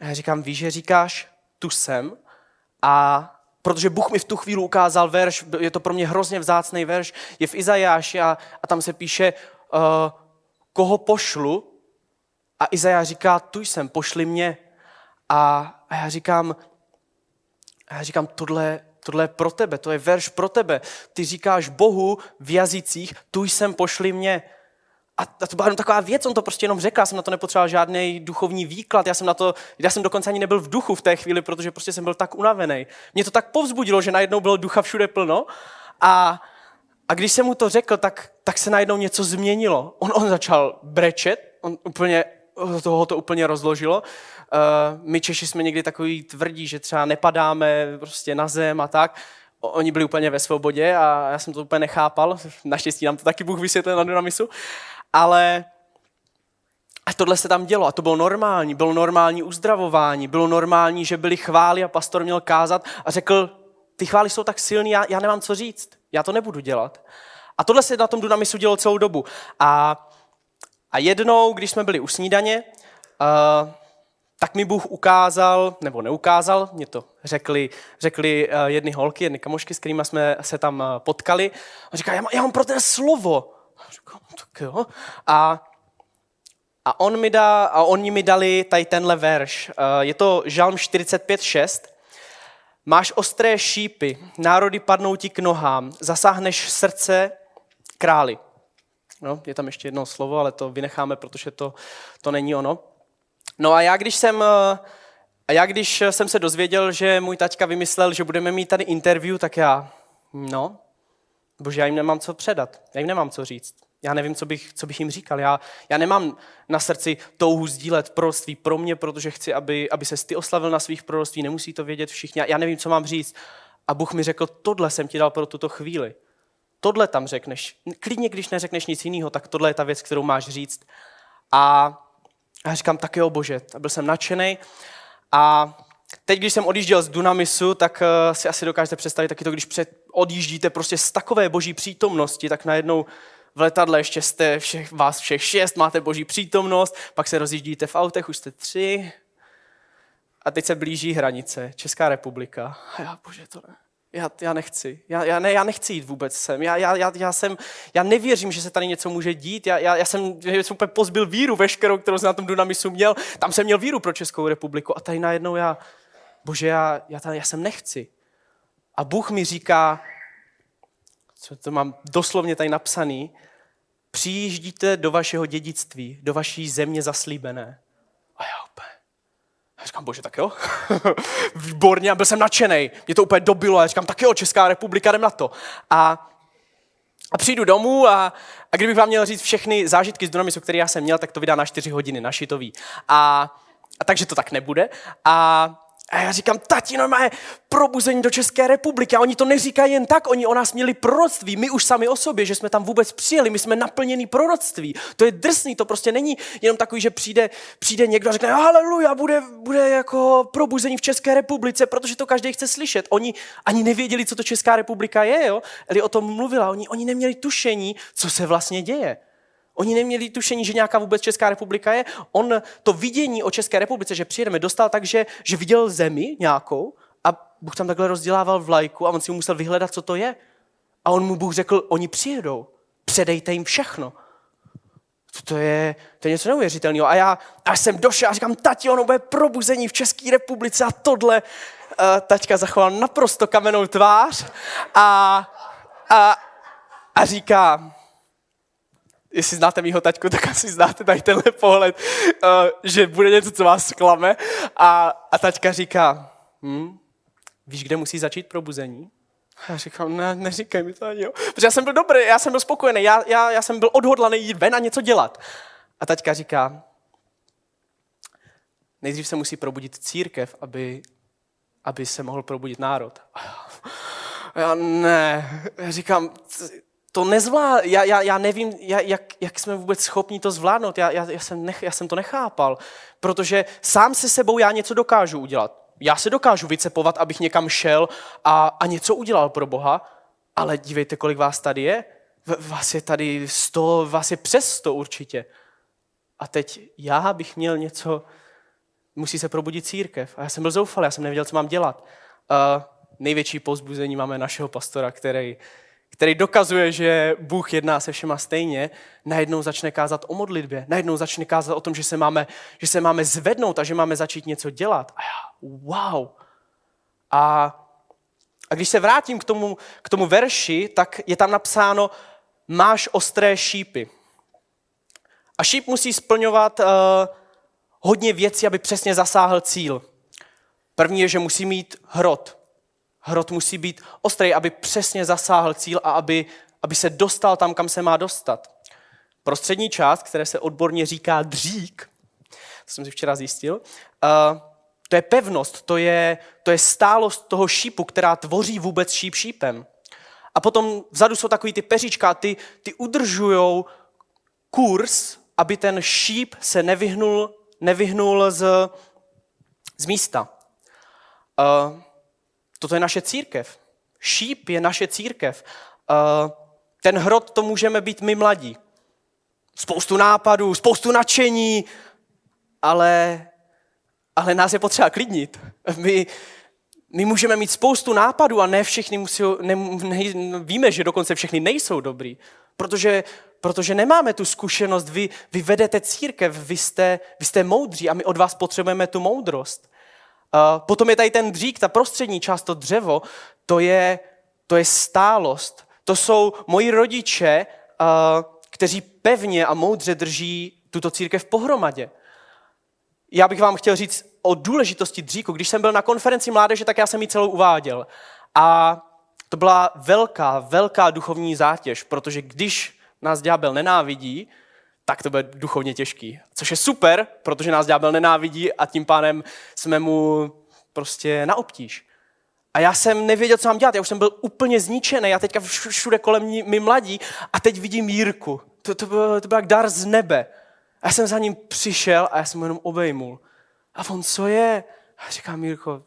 A já říkám, víš, že říkáš, tu jsem a protože Bůh mi v tu chvíli ukázal verš, je to pro mě hrozně vzácný verš, je v Izajáši a, a tam se píše, uh, koho pošlu a Izajáš říká, tu jsem, pošli mě. A, a já říkám, a já říkám, tohle, tohle je pro tebe, to je verš pro tebe. Ty říkáš Bohu v jazycích, tu jsem, pošli mě. A to byla jenom taková věc, on to prostě jenom řekl, já jsem na to nepotřeboval žádný duchovní výklad, já jsem na to, já jsem dokonce ani nebyl v duchu v té chvíli, protože prostě jsem byl tak unavený. Mě to tak povzbudilo, že najednou bylo ducha všude plno a, a když jsem mu to řekl, tak, tak se najednou něco změnilo. On, on začal brečet, on úplně, toho to úplně rozložilo. Uh, my Češi jsme někdy takový tvrdí, že třeba nepadáme prostě na zem a tak. Oni byli úplně ve svobodě a já jsem to úplně nechápal. Naštěstí nám to taky Bůh vysvětlil na dynamisu ale a tohle se tam dělo a to bylo normální. Bylo normální uzdravování, bylo normální, že byly chvály a pastor měl kázat a řekl, ty chvály jsou tak silný, já, já nemám co říct, já to nebudu dělat. A tohle se na tom Dunamisu dělo celou dobu. A, a jednou, když jsme byli u snídaně, uh, tak mi Bůh ukázal, nebo neukázal, mě to řekli, řekli uh, jedny holky, jedny kamošky, s kterými jsme se tam uh, potkali. A říká, já, má, já mám pro tebe slovo. A říkám, tak jo. A, a, on mi dá, a oni mi dali tady tenhle verš. Eh, je to Žalm 45.6. Máš ostré šípy, národy padnou ti k nohám, zasáhneš srdce králi. No, je tam ještě jedno slovo, ale to vynecháme, protože to, to není ono. No a já když jsem, eh, a já když jsem se dozvěděl, že můj taťka vymyslel, že budeme mít tady interview, tak já, no, bože, já jim nemám co předat, já jim nemám co říct. Já nevím, co bych, co bych jim říkal. Já, já nemám na srdci touhu sdílet proroctví pro mě, protože chci, aby, aby se ty oslavil na svých proroctví. Nemusí to vědět všichni. Já nevím, co mám říct. A Bůh mi řekl, tohle jsem ti dal pro tuto chvíli. Tohle tam řekneš. Klidně, když neřekneš nic jiného, tak tohle je ta věc, kterou máš říct. A já říkám, tak jo, bože. A byl jsem nadšený. A teď, když jsem odjížděl z Dunamisu, tak uh, si asi dokážete představit taky to, když před, odjíždíte prostě z takové boží přítomnosti, tak najednou v letadle ještě jste všech, vás všech šest, máte boží přítomnost, pak se rozjíždíte v autech, už jste tři. A teď se blíží hranice, Česká republika. A já, bože, to ne. Já, já nechci. Já, já, ne, já nechci jít vůbec sem. Já, já, já, já, jsem, já nevěřím, že se tady něco může dít. Já, já, já, jsem, já jsem úplně pozbil víru veškerou, kterou jsem na tom Dunamisu měl. Tam jsem měl víru pro Českou republiku. A tady najednou já, bože, já, já, tady, já sem nechci. A Bůh mi říká, co to mám doslovně tady napsaný, přijíždíte do vašeho dědictví, do vaší země zaslíbené. A já úplně, já říkám, bože, tak jo, výborně, a byl jsem nadšený, mě to úplně dobilo, a říkám, tak jo, Česká republika, jdem na to. A, a přijdu domů a, a kdybych vám měl říct všechny zážitky z Dunamisu, které já jsem měl, tak to vydá na 4 hodiny, na šitový. A, a takže to tak nebude. A a já říkám, tati, normálně probuzení do České republiky. A oni to neříkají jen tak, oni o nás měli proroctví. My už sami o sobě, že jsme tam vůbec přijeli, my jsme naplněný proroctví. To je drsný, to prostě není jenom takový, že přijde, přijde někdo a řekne, haleluja, bude, bude jako probuzení v České republice, protože to každý chce slyšet. Oni ani nevěděli, co to Česká republika je, jo? Eli o tom mluvila, oni, oni neměli tušení, co se vlastně děje. Oni neměli tušení, že nějaká vůbec Česká republika je. On to vidění o České republice, že přijedeme, dostal tak, že, že viděl zemi nějakou a Bůh tam takhle rozdělával vlajku a on si musel vyhledat, co to je. A on mu Bůh řekl, oni přijedou, předejte jim všechno. To je, to je něco neuvěřitelného. A já až jsem došel a říkám, tati, ono bude probuzení v České republice a tohle. Uh, taťka zachoval naprosto kamenou tvář a, a, a říká, jestli znáte mýho taťku, tak asi znáte tady tenhle pohled, uh, že bude něco, co vás zklame. A, a taťka říká, hm, víš, kde musí začít probuzení? A já říkám, ne, neříkej mi to ani jo. Protože já jsem byl dobrý, já jsem byl spokojený, já, já, já jsem byl odhodlaný jít ven a něco dělat. A taťka říká, nejdřív se musí probudit církev, aby, aby se mohl probudit národ. A já ne, já říkám, to nezvlá, já, já, já nevím, jak, jak jsme vůbec schopni to zvládnout. Já, já, já, jsem nech, já jsem to nechápal, protože sám se sebou já něco dokážu udělat. Já se dokážu vycepovat, abych někam šel a, a něco udělal pro Boha, ale dívejte, kolik vás tady je. Vás je tady sto, vás je přes sto určitě. A teď já bych měl něco, musí se probudit církev. A já jsem byl zoufalý, já jsem nevěděl, co mám dělat. Uh, největší pozbuzení máme našeho pastora, který, který dokazuje, že Bůh jedná se všema stejně, najednou začne kázat o modlitbě, najednou začne kázat o tom, že se máme, že se máme zvednout a že máme začít něco dělat. A já, wow. A, a když se vrátím k tomu, k tomu verši, tak je tam napsáno, máš ostré šípy. A šíp musí splňovat uh, hodně věcí, aby přesně zasáhl cíl. První je, že musí mít hrot. Hrot musí být ostrý, aby přesně zasáhl cíl a aby, aby se dostal tam, kam se má dostat. Prostřední část, které se odborně říká dřík, to jsem si včera zjistil, uh, to je pevnost, to je, to je stálost toho šípu, která tvoří vůbec šíp šípem. A potom vzadu jsou takový ty peříčka, ty, ty udržují kurz, aby ten šíp se nevyhnul, nevyhnul z, z místa. Uh, toto je naše církev. Šíp je naše církev. Uh, ten hrot to můžeme být my mladí. Spoustu nápadů, spoustu nadšení, ale, ale nás je potřeba klidnit. My, my můžeme mít spoustu nápadů a ne všechny musí, ne, ne, víme, že dokonce všechny nejsou dobrý, protože, protože nemáme tu zkušenost, vy, vy vedete církev, vy jste, vy jste moudří a my od vás potřebujeme tu moudrost. Potom je tady ten dřík, ta prostřední část, to dřevo, to je, to je stálost. To jsou moji rodiče, kteří pevně a moudře drží tuto církev pohromadě. Já bych vám chtěl říct o důležitosti dříku. Když jsem byl na konferenci mládeže, tak já jsem ji celou uváděl. A to byla velká, velká duchovní zátěž, protože když nás ďábel nenávidí, tak to bude duchovně těžký. Což je super, protože nás ďábel nenávidí a tím pádem jsme mu prostě na obtíž. A já jsem nevěděl, co mám dělat. Já už jsem byl úplně zničený. Já teďka všude kolem mi mladí a teď vidím Jírku. To, to, byl, to byl jak dar z nebe. A já jsem za ním přišel a já jsem ho jenom obejmul. A on, co je? A říká Mírko,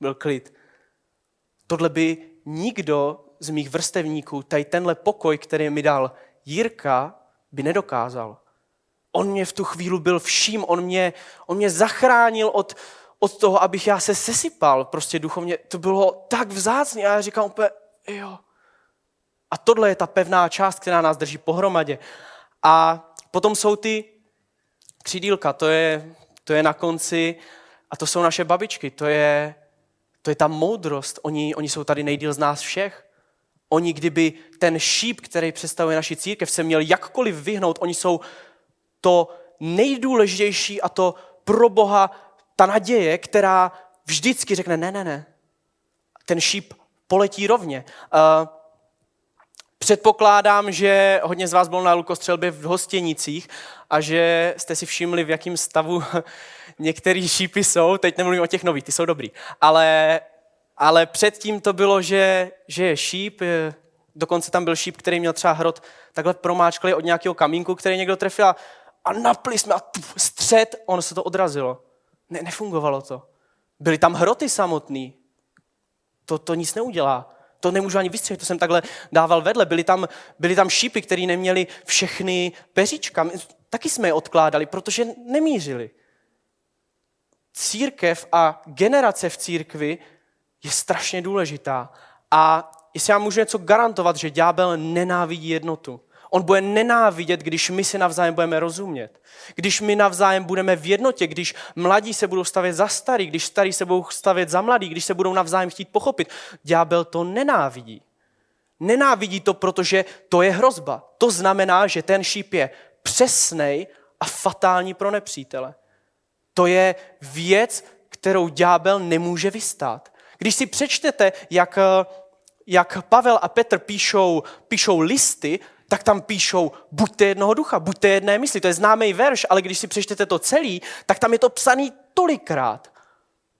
byl klid. Tohle by nikdo z mých vrstevníků, tady tenhle pokoj, který mi dal Jirka, by nedokázal. On mě v tu chvíli byl vším, on mě, on mě zachránil od, od toho, abych já se sesypal prostě duchovně. To bylo tak vzácně a já říkám úplně, jo. A tohle je ta pevná část, která nás drží pohromadě. A potom jsou ty křídílka, to je, to je na konci a to jsou naše babičky, to je, to je ta moudrost. Oni, oni jsou tady nejdíl z nás všech. Oni, kdyby ten šíp, který představuje naši církev, se měl jakkoliv vyhnout, oni jsou to nejdůležitější a to pro Boha ta naděje, která vždycky řekne, ne, ne, ne, ten šíp poletí rovně. Uh, Předpokládám, že hodně z vás bylo na lukostřelbě v hostěnicích a že jste si všimli, v jakém stavu některé šípy jsou. Teď nemluvím o těch nových, ty jsou dobrý. Ale, ale předtím to bylo, že, že je šíp, dokonce tam byl šíp, který měl třeba hrot takhle promáčkli od nějakého kamínku, který někdo trefil a napli jsme a tuf, střed, ono se to odrazilo. Ne, nefungovalo to. Byly tam hroty samotný. To, to nic neudělá to nemůžu ani vystřelit, to jsem takhle dával vedle. Byly tam, byly tam šípy, které neměly všechny peříčka. Taky jsme je odkládali, protože nemířili. Církev a generace v církvi je strašně důležitá. A jestli já můžu něco garantovat, že ďábel nenávidí jednotu. On bude nenávidět, když my si navzájem budeme rozumět. Když my navzájem budeme v jednotě, když mladí se budou stavět za starý, když starý se budou stavět za mladý, když se budou navzájem chtít pochopit. Ďábel to nenávidí. Nenávidí to, protože to je hrozba. To znamená, že ten šíp je přesnej a fatální pro nepřítele. To je věc, kterou ďábel nemůže vystát. Když si přečtete, jak, jak Pavel a Petr píšou, píšou listy, tak tam píšou, buďte jednoho ducha, buďte jedné mysli. To je známý verš, ale když si přečtete to celý, tak tam je to psaný tolikrát,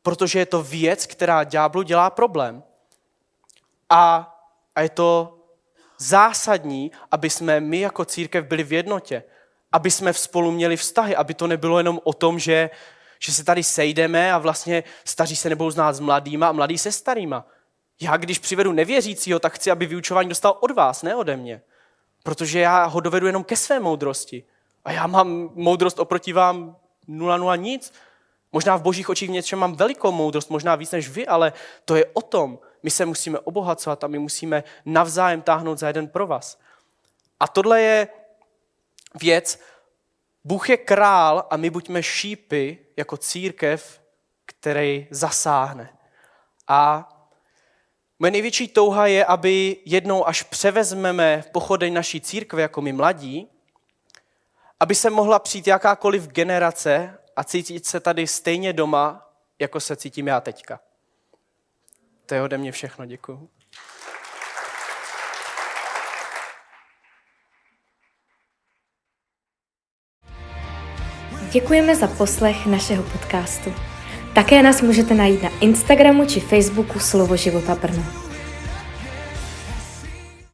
protože je to věc, která ďáblu dělá problém. A, a je to zásadní, aby jsme my jako církev byli v jednotě, aby jsme v spolu měli vztahy, aby to nebylo jenom o tom, že, že se tady sejdeme a vlastně staří se nebudou znát s mladýma a mladý se starýma. Já, když přivedu nevěřícího, tak chci, aby vyučování dostal od vás, ne ode mě. Protože já ho dovedu jenom ke své moudrosti. A já mám moudrost oproti vám nula, nula, nic. Možná v božích očích v něčem mám velikou moudrost, možná víc než vy, ale to je o tom. My se musíme obohacovat a my musíme navzájem táhnout za jeden pro vás. A tohle je věc, Bůh je král a my buďme šípy jako církev, který zasáhne. A moje největší touha je, aby jednou, až převezmeme pochodeň naší církve jako my mladí, aby se mohla přijít jakákoliv generace a cítit se tady stejně doma, jako se cítím já teďka. To je ode mě všechno, děkuji. Děkujeme za poslech našeho podcastu. Také nás můžete najít na Instagramu či Facebooku Slovo života Brno.